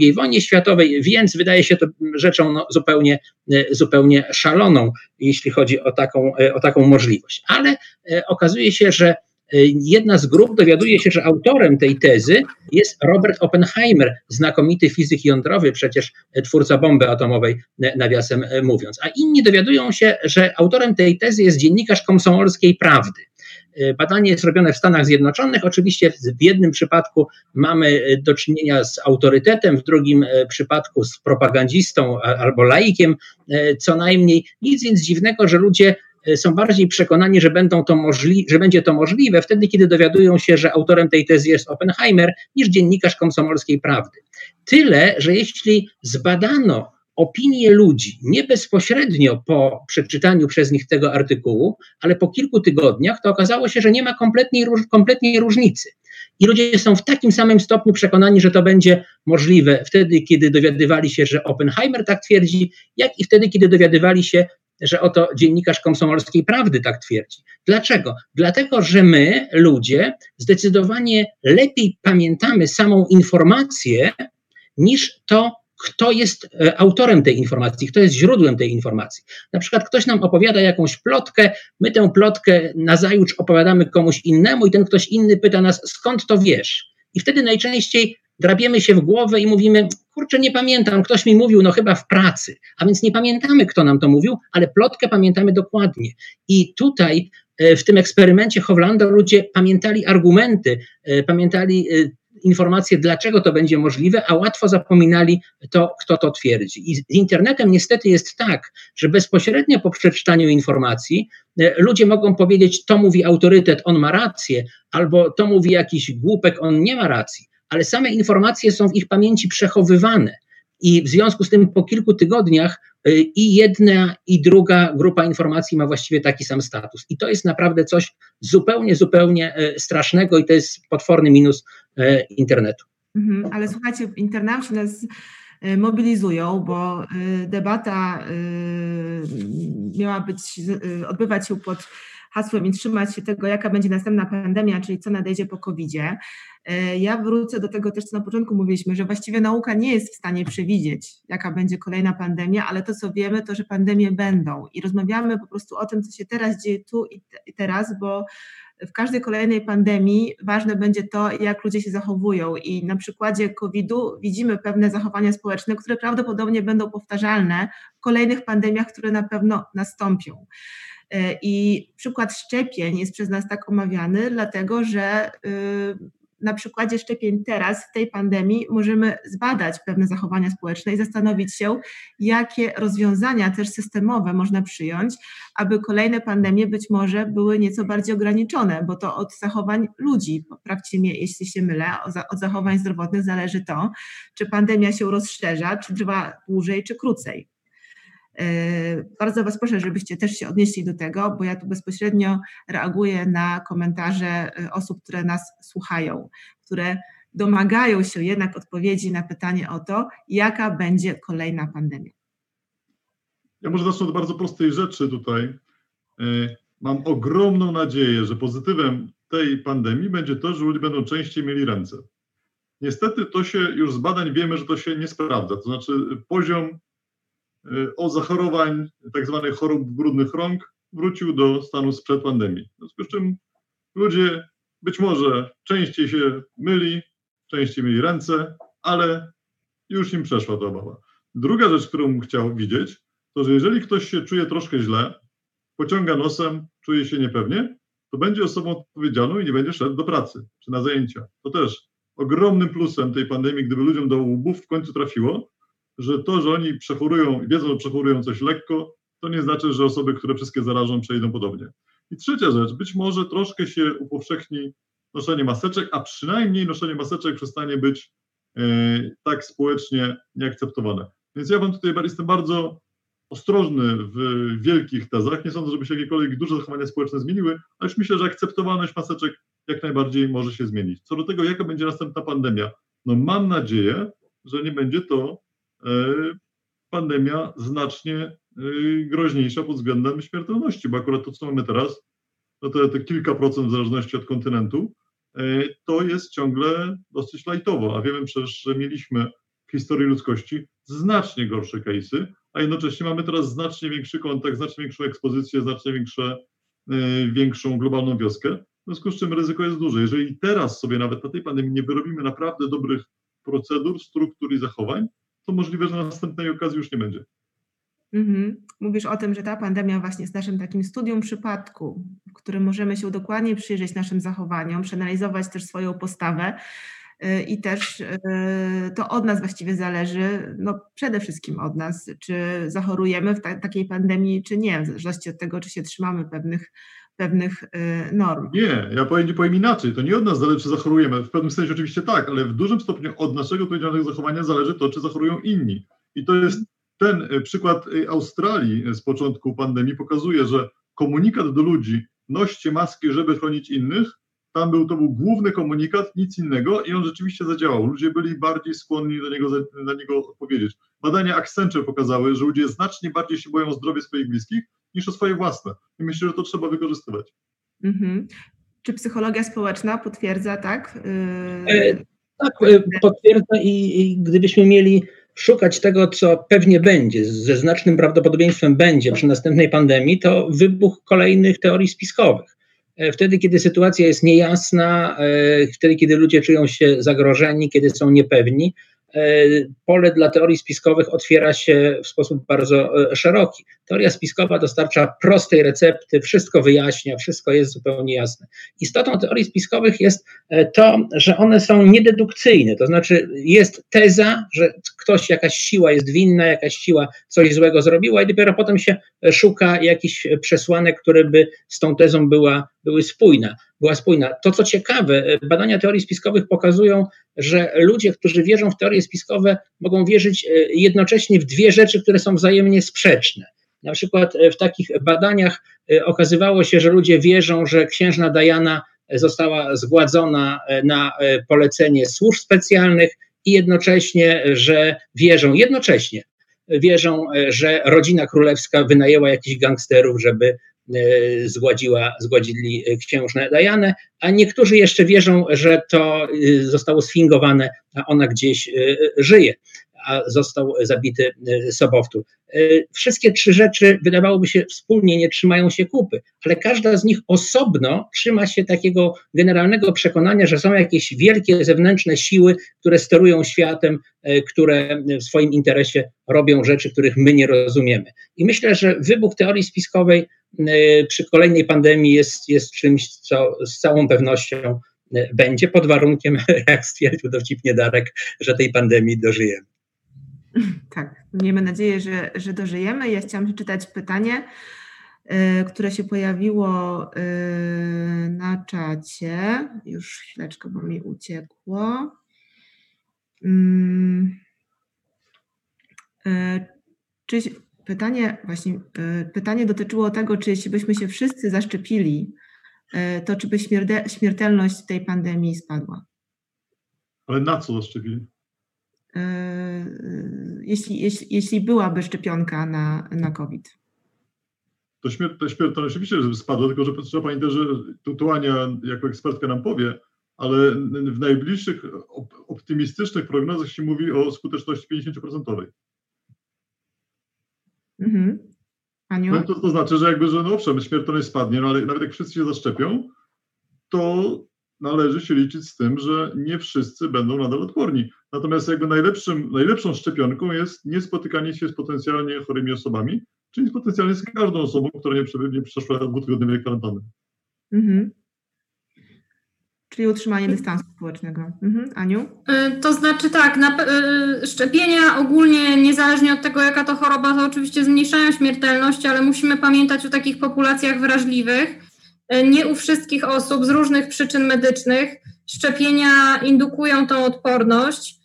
II wojnie światowej, więc wydaje się to rzeczą no, zupełnie, e, zupełnie szaloną, jeśli chodzi o taką, e, o taką możliwość. Ale e, okazuje się, że jedna z grup dowiaduje się, że autorem tej tezy jest Robert Oppenheimer, znakomity fizyk jądrowy, przecież twórca bomby atomowej, nawiasem mówiąc. A inni dowiadują się, że autorem tej tezy jest dziennikarz komsomolskiej prawdy. Badanie jest robione w Stanach Zjednoczonych. Oczywiście w jednym przypadku mamy do czynienia z autorytetem, w drugim przypadku z propagandzistą albo laikiem, co najmniej. Nic więc dziwnego, że ludzie są bardziej przekonani, że, będą to możli- że będzie to możliwe wtedy, kiedy dowiadują się, że autorem tej tezy jest Oppenheimer, niż dziennikarz komsomolskiej prawdy. Tyle, że jeśli zbadano opinie ludzi nie bezpośrednio po przeczytaniu przez nich tego artykułu, ale po kilku tygodniach, to okazało się, że nie ma kompletnej, kompletnej różnicy. I ludzie są w takim samym stopniu przekonani, że to będzie możliwe wtedy, kiedy dowiadywali się, że Oppenheimer tak twierdzi, jak i wtedy, kiedy dowiadywali się, że oto dziennikarz komsomolskiej prawdy tak twierdzi. Dlaczego? Dlatego, że my, ludzie, zdecydowanie lepiej pamiętamy samą informację niż to, kto jest e, autorem tej informacji, kto jest źródłem tej informacji. Na przykład ktoś nam opowiada jakąś plotkę, my tę plotkę nazajutrz opowiadamy komuś innemu i ten ktoś inny pyta nas, skąd to wiesz? I wtedy najczęściej drabiemy się w głowę i mówimy, kurczę, nie pamiętam, ktoś mi mówił, no chyba w pracy, a więc nie pamiętamy, kto nam to mówił, ale plotkę pamiętamy dokładnie. I tutaj e, w tym eksperymencie Howlanda ludzie pamiętali argumenty, e, pamiętali e, informacje, dlaczego to będzie możliwe, a łatwo zapominali to, kto to twierdzi. I z internetem niestety jest tak, że bezpośrednio po przeczytaniu informacji ludzie mogą powiedzieć, to mówi autorytet, on ma rację, albo to mówi jakiś głupek, on nie ma racji ale same informacje są w ich pamięci przechowywane. I w związku z tym po kilku tygodniach y, i jedna, i druga grupa informacji ma właściwie taki sam status. I to jest naprawdę coś zupełnie, zupełnie y, strasznego i to jest potworny minus y, internetu. Mhm, ale słuchajcie, internauci nas mobilizują, bo debata miała być, odbywać się pod hasłem i trzymać się tego, jaka będzie następna pandemia, czyli co nadejdzie po COVID-zie. E, ja wrócę do tego też, co na początku mówiliśmy, że właściwie nauka nie jest w stanie przewidzieć, jaka będzie kolejna pandemia, ale to, co wiemy, to, że pandemie będą. I rozmawiamy po prostu o tym, co się teraz dzieje tu i teraz, bo w każdej kolejnej pandemii ważne będzie to, jak ludzie się zachowują. I na przykładzie COVID-u widzimy pewne zachowania społeczne, które prawdopodobnie będą powtarzalne w kolejnych pandemiach, które na pewno nastąpią. E, I przykład szczepień jest przez nas tak omawiany, dlatego że y, na przykładzie szczepień teraz, w tej pandemii, możemy zbadać pewne zachowania społeczne i zastanowić się, jakie rozwiązania też systemowe można przyjąć, aby kolejne pandemie być może były nieco bardziej ograniczone, bo to od zachowań ludzi, poprawcie mnie, jeśli się mylę, od zachowań zdrowotnych zależy to, czy pandemia się rozszerza, czy trwa dłużej, czy krócej. E, bardzo Was proszę, żebyście też się odnieśli do tego, bo ja tu bezpośrednio reaguję na komentarze e, osób, które nas słuchają, które domagają się jednak odpowiedzi na pytanie o to, jaka będzie kolejna pandemia. Ja może zacznę od bardzo prostej rzeczy tutaj. E, mam ogromną nadzieję, że pozytywem tej pandemii będzie to, że ludzie będą częściej mieli ręce. Niestety to się już z badań wiemy, że to się nie sprawdza. To znaczy poziom Y, o zachorowań tak zwanych chorób brudnych rąk wrócił do stanu sprzed pandemii. W związku z czym ludzie być może częściej się myli, częściej mieli ręce, ale już im przeszła ta obawa. Druga rzecz, którą chciał widzieć, to że jeżeli ktoś się czuje troszkę źle, pociąga nosem, czuje się niepewnie, to będzie osobą odpowiedzialną i nie będzie szedł do pracy czy na zajęcia. To też ogromnym plusem tej pandemii, gdyby ludziom do łbów w końcu trafiło, że to, że oni przechorują i wiedzą, że przechorują coś lekko, to nie znaczy, że osoby, które wszystkie zarażą, przejdą podobnie. I trzecia rzecz, być może troszkę się upowszechni noszenie maseczek, a przynajmniej noszenie maseczek przestanie być e, tak społecznie nieakceptowane. Więc ja wam tutaj jestem bardzo ostrożny w wielkich tezach. Nie sądzę, żeby się jakiekolwiek duże zachowania społeczne zmieniły, ale już myślę, że akceptowalność maseczek jak najbardziej może się zmienić. Co do tego, jaka będzie następna pandemia, no mam nadzieję, że nie będzie to pandemia znacznie e, groźniejsza pod względem śmiertelności, bo akurat to, co mamy teraz, no to te kilka procent w zależności od kontynentu, e, to jest ciągle dosyć lajtowo, a wiemy przecież, że mieliśmy w historii ludzkości znacznie gorsze case'y, a jednocześnie mamy teraz znacznie większy kontakt, znacznie większą ekspozycję, znacznie większe, większą globalną wioskę, w związku z czym ryzyko jest duże. Jeżeli teraz sobie nawet na tej pandemii nie wyrobimy naprawdę dobrych procedur, struktur i zachowań, to możliwe, że na następnej okazji już nie będzie. Mhm. Mówisz o tym, że ta pandemia właśnie jest naszym takim studium przypadku, w którym możemy się dokładnie przyjrzeć naszym zachowaniom, przeanalizować też swoją postawę y, i też y, to od nas właściwie zależy, no przede wszystkim od nas, czy zachorujemy w ta takiej pandemii, czy nie, w zależności od tego, czy się trzymamy pewnych pewnych y, norm. Nie, ja powiem, powiem inaczej. To nie od nas zależy, czy zachorujemy. W pewnym sensie oczywiście tak, ale w dużym stopniu od naszego odpowiedzialnego zachowania zależy to, czy zachorują inni. I to jest ten y, przykład y, Australii z początku pandemii pokazuje, że komunikat do ludzi noście maski, żeby chronić innych, tam był, to był główny komunikat, nic innego i on rzeczywiście zadziałał. Ludzie byli bardziej skłonni do niego, na niego odpowiedzieć. Badania Accenture pokazały, że ludzie znacznie bardziej się boją o zdrowie swoich bliskich niż o swoje własne. I myślę, że to trzeba wykorzystywać. Mhm. Czy psychologia społeczna potwierdza, tak? Yy... Tak, e, potwierdza i, i gdybyśmy mieli szukać tego, co pewnie będzie, ze znacznym prawdopodobieństwem będzie przy następnej pandemii, to wybuch kolejnych teorii spiskowych. E, wtedy, kiedy sytuacja jest niejasna, wtedy, kiedy ludzie czują się zagrożeni, kiedy są niepewni, pole dla teorii spiskowych otwiera się w sposób bardzo e, szeroki. Teoria spiskowa dostarcza prostej recepty, wszystko wyjaśnia, wszystko jest zupełnie jasne. Istotą teorii spiskowych jest e, to, że one są niededukcyjne, to znaczy jest teza, że ktoś, jakaś siła jest winna, jakaś siła coś złego zrobiła i dopiero potem się szuka jakichś przesłanek, które by z tą tezą była, były spójne była spójna. To, co ciekawe, e, badania teorii spiskowych pokazują, że ludzie, którzy wierzą w teorie spiskowe, mogą wierzyć e, jednocześnie w dwie rzeczy, które są wzajemnie sprzeczne. Na przykład e, w takich badaniach okazywało się, że ludzie wierzą, że księżna Diana została zgładzona na polecenie służb specjalnych i jednocześnie, że wierzą, jednocześnie wierzą, że rodzina królewska wynajęła jakichś gangsterów, żeby E, zgładziła, zgładzili księżnę Dajanę, a niektórzy jeszcze wierzą, że to e, zostało sfingowane, a ona gdzieś e, żyje, a został zabity Sobowtór. Wszystkie trzy rzeczy wydawałoby się wspólnie nie trzymają się kupy, ale każda z nich osobno trzyma się takiego generalnego przekonania, że są jakieś wielkie zewnętrzne siły, które sterują światem, które w swoim interesie robią rzeczy, których my nie rozumiemy. I myślę, że wybuch teorii spiskowej Y, przy kolejnej pandemii jest, jest czymś, co z całą pewnością y, będzie, pod warunkiem, (laughs) jak stwierdził dowcipnie Darek, że tej pandemii dożyjemy. (clears throat) Tak, miejmy nadzieję, że, że dożyjemy. Ja chciałam przeczytać pytanie, y, które się pojawiło na czacie. Już chwileczkę, bo mi uciekło. Mm. Czy Pytanie właśnie, pytanie dotyczyło tego, czy jeśli byśmy się wszyscy zaszczepili, to czy by śmiertelność tej pandemii spadła? Ale na co zaszczepili? E, jeśli, jeśli, jeśli byłaby szczepionka na, na COVID. To, śmier śmiertelność oczywiście że spadła, tylko że trzeba pamiętać, że tu, tu Ania jako ekspertka nam powie, ale w najbliższych optymistycznych prognozach się mówi o skuteczności 50%. Mhm. Aniu? No to, to znaczy, że jakby, że no owszem, śmiertelność spadnie, no ale nawet jak wszyscy się zaszczepią, to należy się liczyć z tym, że nie wszyscy będą nadal odporni. Natomiast jakby najlepszym, najlepszą szczepionką jest niespotykanie się z potencjalnie chorymi osobami, czyli potencjalnie z każdą osobą, która nie, nie przeszła dwutygodniowej kwarantanny. Mhm. Czyli utrzymanie dystansu społecznego. Mhm. Aniu? Y, to znaczy tak, na, y, szczepienia ogólnie, niezależnie od tego, jaka to choroba, to oczywiście zmniejszają śmiertelność, ale musimy pamiętać o takich populacjach wrażliwych. Y, nie u wszystkich osób z różnych przyczyn medycznych szczepienia indukują tą odporność.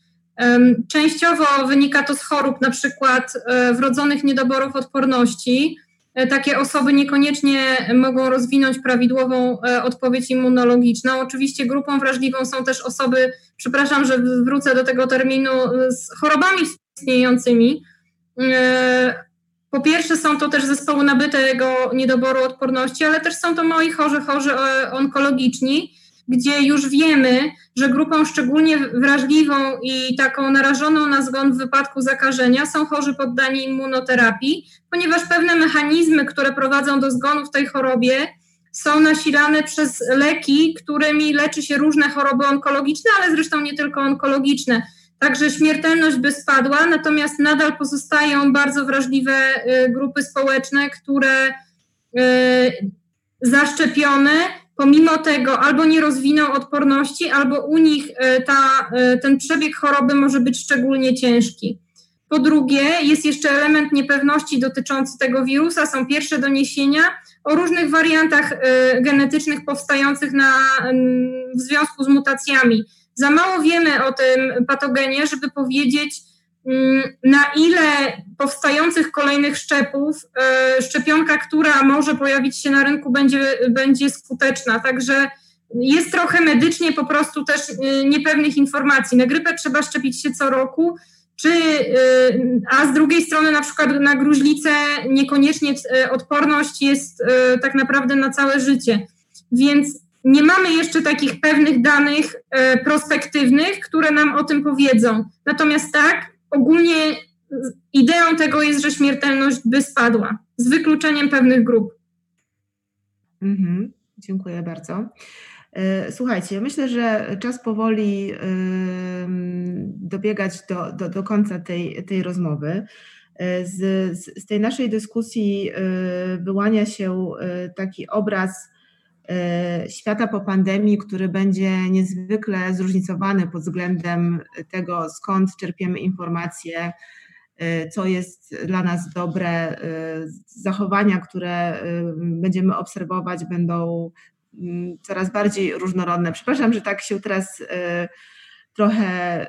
Częściowo wynika to z chorób, na przykład wrodzonych niedoborów odporności, E, takie osoby niekoniecznie mogą rozwinąć prawidłową e, odpowiedź immunologiczną. Oczywiście grupą wrażliwą są też osoby, przepraszam, że wrócę do tego terminu, z chorobami istniejącymi. E, po pierwsze są to też zespoły nabytego niedoboru odporności, ale też są to moi chorzy, chorzy onkologiczni, gdzie już wiemy, że grupą szczególnie wrażliwą i taką narażoną na zgon w wypadku zakażenia są chorzy poddani immunoterapii, ponieważ pewne mechanizmy, które prowadzą do zgonu w tej chorobie, są nasilane przez leki, którymi leczy się różne choroby onkologiczne, ale zresztą nie tylko onkologiczne. Także śmiertelność by spadła, natomiast nadal pozostają bardzo wrażliwe y, grupy społeczne, które y, zaszczepione pomimo tego albo nie rozwiną odporności, albo u nich e, ta, ten przebieg choroby może być szczególnie ciężki. Po drugie, jest jeszcze element niepewności dotyczący tego wirusa. Są pierwsze doniesienia o różnych wariantach genetycznych powstających na, w związku z mutacjami. Za mało wiemy o tym patogenie, żeby powiedzieć, Mm, na ile powstających kolejnych szczepów e, szczepionka, która może pojawić się na rynku, będzie, będzie skuteczna. Także jest trochę medycznie po prostu też e, niepewnych informacji. Na grypę trzeba szczepić się co roku, czy, e, a z drugiej strony na przykład na gruźlicę niekoniecznie odporność jest tak naprawdę na całe życie. Więc nie mamy jeszcze takich pewnych danych prospektywnych, które nam o tym powiedzą. Natomiast tak, ogólnie ideą tego jest, że śmiertelność by spadła, z wykluczeniem pewnych grup. Mhm, dziękuję bardzo. E, słuchajcie, myślę, że czas powoli dobiegać do, do, do końca tej, tej rozmowy. E, z, z, tej naszej dyskusji e, wyłania się taki obraz E, świata po pandemii, który będzie niezwykle zróżnicowany pod względem tego, skąd czerpiemy informacje, e, co jest dla nas dobre. E, zachowania, które będziemy obserwować, będą mm, coraz bardziej różnorodne. Przepraszam, że tak się teraz trochę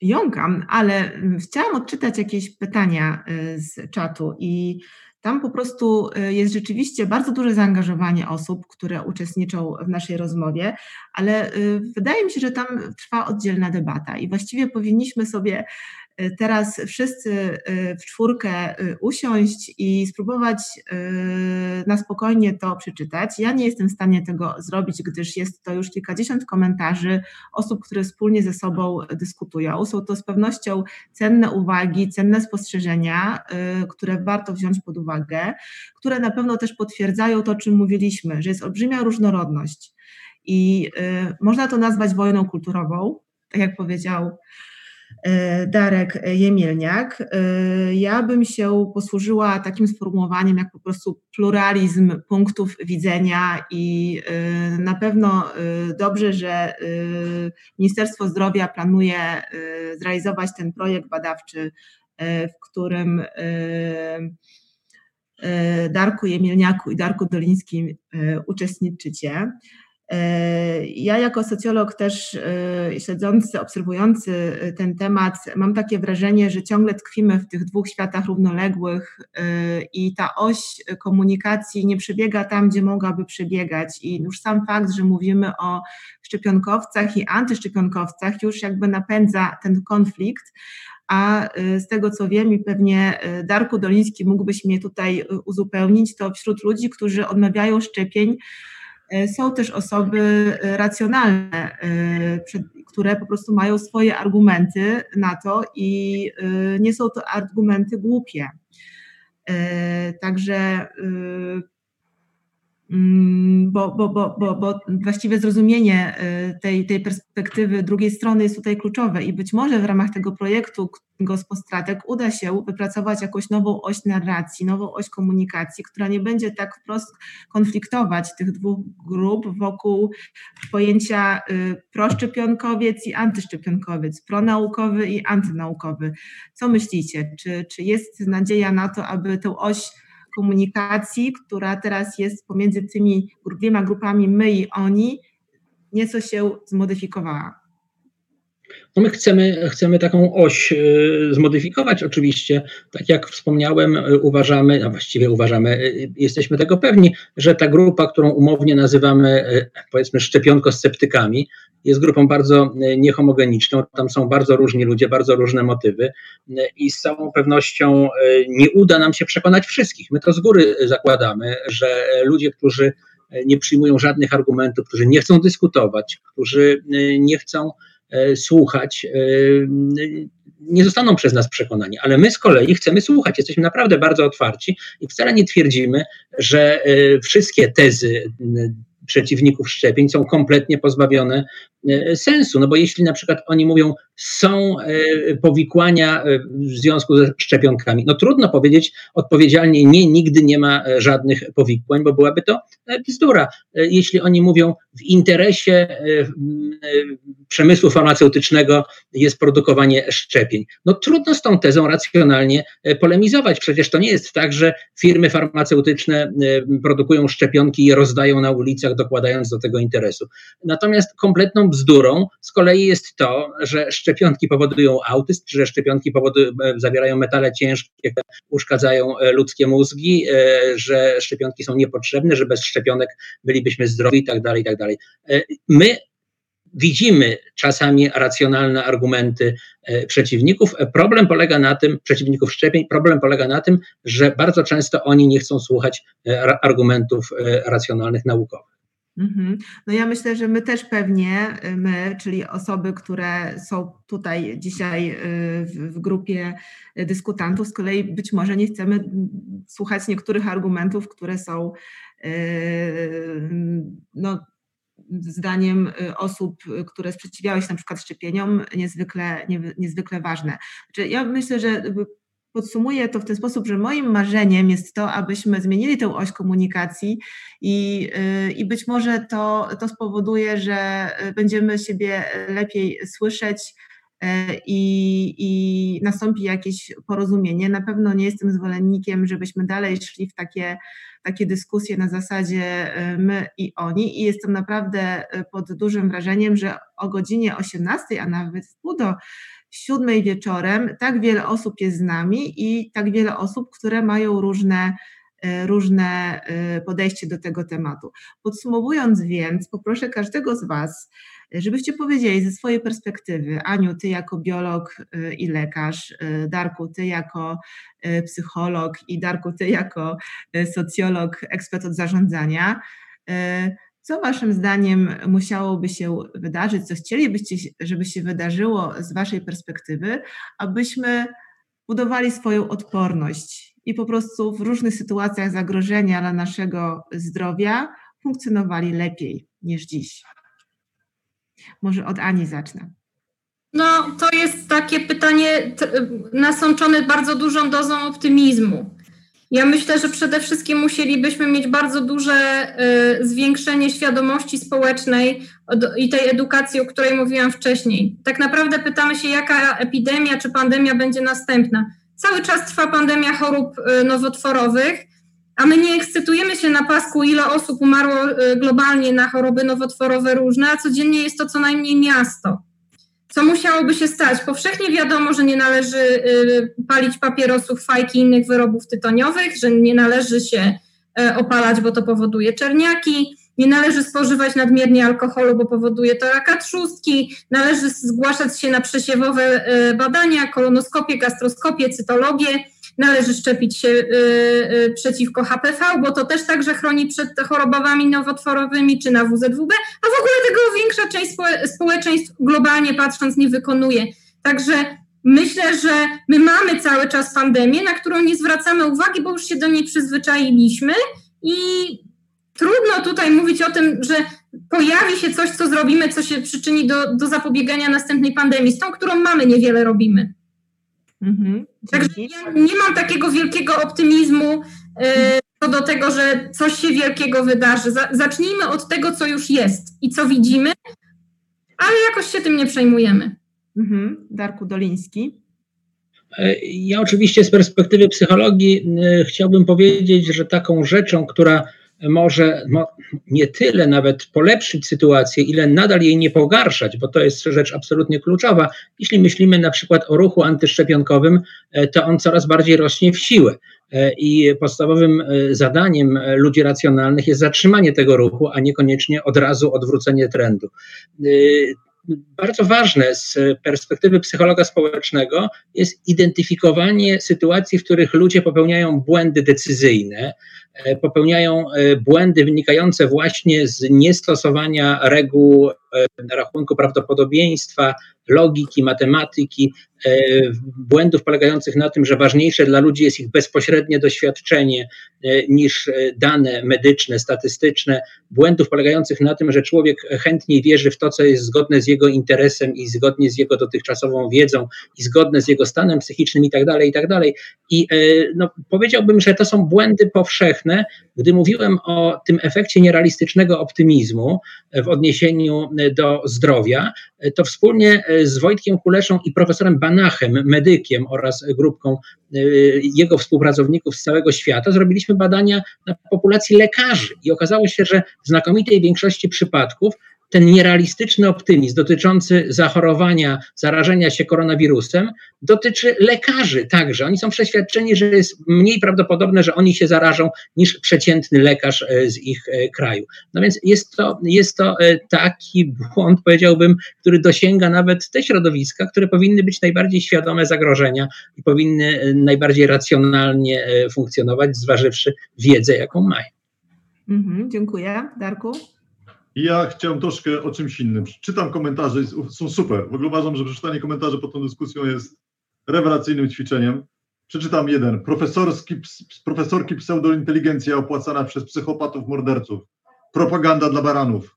jąkam, ale chciałam odczytać jakieś pytania z czatu i tam po prostu y, jest rzeczywiście bardzo duże zaangażowanie osób, które uczestniczą w naszej rozmowie, ale y, wydaje mi się, że tam trwa oddzielna debata i właściwie powinniśmy sobie teraz wszyscy y, w czwórkę y, usiąść i spróbować na spokojnie to przeczytać. Ja nie jestem w stanie tego zrobić, gdyż jest to już kilkadziesiąt komentarzy osób, które wspólnie ze sobą dyskutują. Są to z pewnością cenne uwagi, cenne spostrzeżenia, które warto wziąć pod uwagę, które na pewno też potwierdzają to, o czym mówiliśmy, że jest olbrzymia różnorodność i można to nazwać wojną kulturową, tak jak powiedział Darek Jemielniak. E, ja bym się posłużyła takim sformułowaniem jak po prostu pluralizm punktów widzenia i e, na pewno dobrze, że Ministerstwo Zdrowia planuje zrealizować ten projekt badawczy, w którym Darku Jemielniaku i Darku Dolińskim uczestniczycie. Ja jako socjolog też e, śledzący, obserwujący e, ten temat, mam takie wrażenie, że ciągle tkwimy w tych dwóch światach równoległych i ta oś komunikacji nie przebiega tam, gdzie mogłaby przebiegać. I już sam fakt, że mówimy o szczepionkowcach i antyszczepionkowcach już jakby napędza ten konflikt. A z tego co wiem, i pewnie Darku Doliński mógłbyś mnie tutaj uzupełnić, to wśród ludzi, którzy odmawiają szczepień, są też osoby e, racjonalne, e, które po prostu mają swoje argumenty na to i nie są to argumenty głupie. Także bo, bo, bo, bo, bo zrozumienie y, tej, tej perspektywy drugiej strony jest tutaj kluczowe i być może w ramach tego projektu Gospostratek uda się wypracować jakąś nową oś narracji, nową oś komunikacji, która nie będzie tak wprost konfliktować tych dwóch grup wokół pojęcia y, proszczepionkowiec i antyszczepionkowiec, pronaukowy i antynaukowy. Co myślicie? Czy, czy jest nadzieja na to, aby tę oś komunikacji, która teraz jest pomiędzy tymi dwiema grupami my i oni, nieco się zmodyfikowała. No my chcemy, chcemy taką oś y, zmodyfikować oczywiście. Tak jak wspomniałem, y, uważamy, a właściwie uważamy, y, jesteśmy tego pewni, że ta grupa, którą umownie nazywamy powiedzmy szczepionko-sceptykami, jest grupą bardzo niehomogeniczną. Tam są bardzo różni ludzie, bardzo różne motywy i z całą pewnością nie uda nam się przekonać wszystkich. My to z góry zakładamy, że ludzie, którzy nie przyjmują żadnych argumentów, którzy nie chcą dyskutować, którzy nie chcą słuchać, e, nie zostaną przez nas przekonani, ale my z kolei chcemy słuchać. Jesteśmy naprawdę bardzo otwarci i wcale nie twierdzimy, że e, wszystkie tezy przeciwników szczepień są kompletnie pozbawione e, sensu. No bo jeśli na przykład oni mówią, są e, powikłania e, w związku ze szczepionkami, no trudno powiedzieć odpowiedzialnie, nie, nigdy nie ma żadnych powikłań, bo byłaby to bzdura. Jeśli oni mówią, w interesie przemysłu farmaceutycznego jest produkowanie szczepień, no trudno z tą tezą racjonalnie polemizować. Przecież to nie jest tak, że firmy farmaceutyczne produkują szczepionki i je rozdają na ulicach, dokładając do tego interesu. Natomiast kompletną bzdurą z kolei jest to, że szczepionki powodują autyzm, że szczepionki powodują, e, zawierają metale ciężkie, które uszkadzają e, ludzkie mózgi, e, że szczepionki są niepotrzebne, że bez szczepionek bylibyśmy zdrowi i tak dalej, i tak dalej. My widzimy czasami racjonalne argumenty przeciwników. Problem polega na tym, przeciwników szczepień, problem polega na tym, że bardzo często oni nie chcą słuchać argumentów racjonalnych naukowych. Mhm. No ja myślę, że my też pewnie, y, my, czyli osoby, które są tutaj dzisiaj y, w, grupie dyskutantów, z kolei być może nie chcemy słuchać niektórych argumentów, które są y, no, zdaniem osób, które sprzeciwiały się na przykład szczepieniom, niezwykle, nie, niezwykle ważne. Znaczy ja myślę, że podsumuję to w ten sposób, że moim marzeniem jest to, abyśmy zmienili tę oś komunikacji i, y, i być może to, to spowoduje, że będziemy siebie lepiej słyszeć y, i, i nastąpi jakieś porozumienie. Na pewno nie jestem zwolennikiem, żebyśmy dalej szli w takie, takie dyskusje na zasadzie y, my i oni i jestem naprawdę pod dużym wrażeniem, że o godzinie 18, a nawet w pół do siódmej wieczorem tak wiele osób jest z nami i tak wiele osób, które mają różne, e, różne e, podejście do tego tematu. Podsumowując więc, poproszę każdego z Was, żebyście powiedzieli ze swojej perspektywy, Aniu, Ty jako biolog e, i lekarz, Darku, Ty jako psycholog i Darku, Ty jako socjolog, ekspert od zarządzania, co Waszym zdaniem musiałoby się wydarzyć, co chcielibyście, żeby się wydarzyło z Waszej perspektywy, abyśmy budowali swoją odporność i po prostu w różnych sytuacjach zagrożenia dla naszego zdrowia funkcjonowali lepiej niż dziś? Może od Ani zacznę. No, to jest takie pytanie nasączone bardzo dużą dozą optymizmu. Ja myślę, że przede wszystkim musielibyśmy mieć bardzo duże y, zwiększenie świadomości społecznej i tej edukacji, o której mówiłam wcześniej. Tak naprawdę pytamy się, jaka epidemia czy pandemia będzie następna. Cały czas trwa pandemia chorób y, nowotworowych, a my nie ekscytujemy się na pasku, ile osób umarło y, globalnie na choroby nowotworowe różne, a codziennie jest to co najmniej miasto. Co musiałoby się stać? Powszechnie wiadomo, że nie należy y, palić papierosów, fajki i innych wyrobów tytoniowych, że nie należy się e, opalać, bo to powoduje czerniaki, nie należy spożywać nadmiernie alkoholu, bo powoduje to raka trzustki, należy zgłaszać się na przesiewowe e, badania, kolonoskopię, gastroskopię, cytologię, należy szczepić się y, y, przeciwko HPV, bo to też także chroni przed chorobami nowotworowymi czy na WZWB, a w ogóle tego większa część społeczeństw globalnie patrząc nie wykonuje. Także myślę, że my mamy cały czas pandemię, na którą nie zwracamy uwagi, bo już się do niej przyzwyczailiśmy i trudno tutaj mówić o tym, że pojawi się coś, co zrobimy, co się przyczyni do, do zapobiegania następnej pandemii. Z tą, którą mamy, niewiele robimy. Mhm, Także ja nie mam takiego wielkiego optymizmu e, co do tego, że coś się wielkiego wydarzy. zacznijmy od tego, co już jest i co widzimy, ale jakoś się tym nie przejmujemy. Mhm. Darku Doliński. E, ja oczywiście z perspektywy psychologii e, chciałbym powiedzieć, że taką rzeczą, która może no, nie tyle nawet polepszyć sytuację, ile nadal jej nie pogarszać, bo to jest rzecz absolutnie kluczowa. Jeśli myślimy na przykład o ruchu antyszczepionkowym, e, to on coraz bardziej rośnie w siłę. I podstawowym zadaniem ludzi racjonalnych jest zatrzymanie tego ruchu, a niekoniecznie od razu odwrócenie trendu bardzo ważne z perspektywy psychologa społecznego jest identyfikowanie sytuacji, w których ludzie popełniają błędy decyzyjne, e, popełniają e, błędy wynikające właśnie z niestosowania reguł e, rachunku prawdopodobieństwa, logiki, matematyki, e, błędów polegających na tym, że ważniejsze dla ludzi jest ich bezpośrednie doświadczenie e, niż e, dane medyczne, statystyczne, błędów polegających na tym, że człowiek chętniej wierzy w to, co jest zgodne z jego interesem i zgodnie z jego dotychczasową wiedzą i zgodne z jego stanem psychicznym i tak dalej, i tak. I no, powiedziałbym, że to są błędy powszechne. Gdy mówiłem o tym efekcie nierealistycznego optymizmu w odniesieniu do zdrowia, to wspólnie z Wojtkiem Kuleszą i profesorem Banachem, medykiem oraz grupką jego współpracowników z całego świata, zrobiliśmy badania na populacji lekarzy. I okazało się, że w znakomitej większości przypadków ten nierealistyczny optymizm dotyczący zachorowania, zarażenia się koronawirusem dotyczy lekarzy także. Oni są przeświadczeni, że jest mniej prawdopodobne, że oni się zarażą niż przeciętny lekarz e, z ich e, kraju. No więc jest to, jest to e, taki błąd, powiedziałbym, który dosięga nawet te środowiska, które powinny być najbardziej świadome zagrożenia i powinny najbardziej racjonalnie funkcjonować, zważywszy wiedzę, jaką mają. Mhm, dziękuję. Darku? Ja chciałem troszkę o czymś innym. Czytam komentarze, są super. W ogóle uważam, że przeczytanie komentarzy pod tą dyskusją jest rewelacyjnym ćwiczeniem. Przeczytam jeden. Profesorski, profesorki pseudointeligencja opłacana przez psychopatów, morderców. Propaganda dla baranów.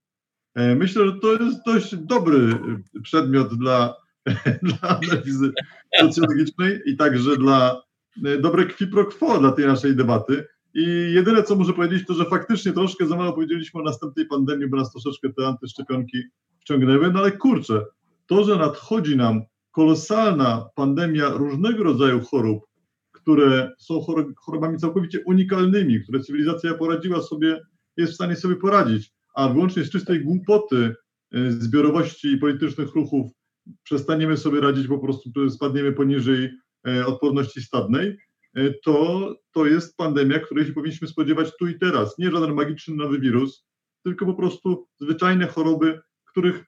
E, myślę, że to jest dość dobry przedmiot dla, (laughs) dla analizy socjologicznej i także dla e, dobre qui pro quo dla tej naszej debaty. I jedyne, co muszę powiedzieć, to że faktycznie troszkę za mało powiedzieliśmy o następnej pandemii, bo nas troszeczkę te antyszczepionki wciągnęły, no ale kurczę, to, że nadchodzi nam kolosalna pandemia różnego rodzaju chorób, które są chorobami całkowicie unikalnymi, które cywilizacja poradziła sobie, jest w stanie sobie poradzić, a wyłącznie z czystej głupoty, y, zbiorowości i politycznych ruchów przestaniemy sobie radzić, po prostu spadniemy poniżej y, odporności stadnej, to, to jest pandemia, której się powinniśmy spodziewać tu i teraz. Nie żaden magiczny nowy wirus, tylko po prostu zwyczajne choroby, których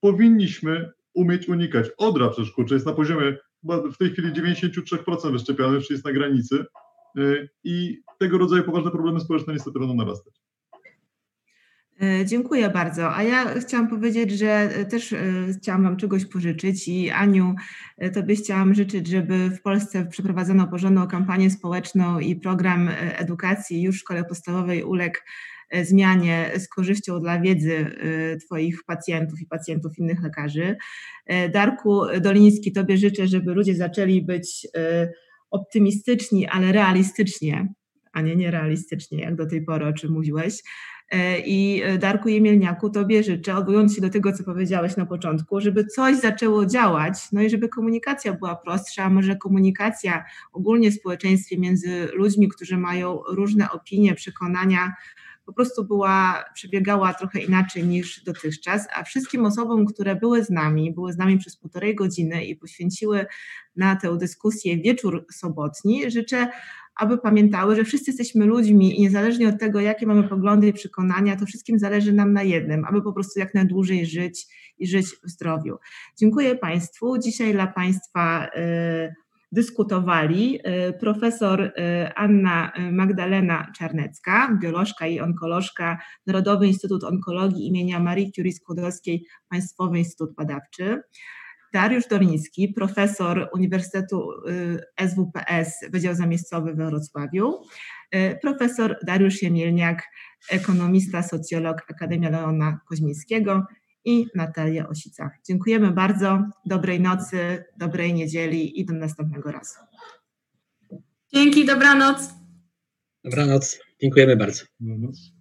powinniśmy umieć unikać. Odra przecież kurczę, jest na poziomie w tej chwili 93% wyszczepionych, czyli jest na granicy e, i tego rodzaju poważne problemy społeczne niestety będą narastać. E, dziękuję bardzo. A ja chciałam powiedzieć, że e, też e, chciałam Wam czegoś pożyczyć i Aniu, Tobie chciałam życzyć, żeby w Polsce przeprowadzono porządną kampanię społeczną i program edukacji już w szkole podstawowej uległ zmianie z korzyścią dla wiedzy Twoich pacjentów i pacjentów innych lekarzy. Darku Doliński, Tobie życzę, żeby ludzie zaczęli być optymistyczni, ale realistycznie, a nie nierealistycznie, jak do tej pory, o czym mówiłeś. E, I e, Darku Jemielniaku, Tobie życzę, odwołując się do tego, co powiedziałeś na początku, żeby coś zaczęło działać, no i żeby komunikacja była prostsza, może komunikacja ogólnie w społeczeństwie między ludźmi, którzy mają różne opinie, przekonania, po prostu była, przebiegała trochę inaczej niż dotychczas, a wszystkim osobom, które były z nami, były z nami przez półtorej godziny i poświęciły na tę dyskusję wieczór sobotni, życzę aby pamiętały, że wszyscy jesteśmy ludźmi i niezależnie od tego, jakie mamy poglądy i przekonania, to wszystkim zależy nam na jednym, aby po prostu jak najdłużej żyć i żyć w zdrowiu. Dziękuję Państwu. Dzisiaj dla Państwa y, dyskutowali y, profesor y, Anna Magdalena Czarnecka, biolożka i onkolożka, Narodowy Instytut Onkologii imienia Marii Curie Skłodowskiej, Państwowy Instytut Badawczy, Dariusz Doliński, profesor Uniwersytetu y, SWPS, Wydział Zamiejscowy we Wrocławiu, y, profesor Dariusz Jemielniak ekonomista, socjolog Akademia Leona Koźmińskiego i Natalia Osica. Dziękujemy bardzo, dobrej nocy, dobrej niedzieli i do następnego razu. Dzięki, dobranoc. Dobranoc, dziękujemy bardzo. Dobranoc.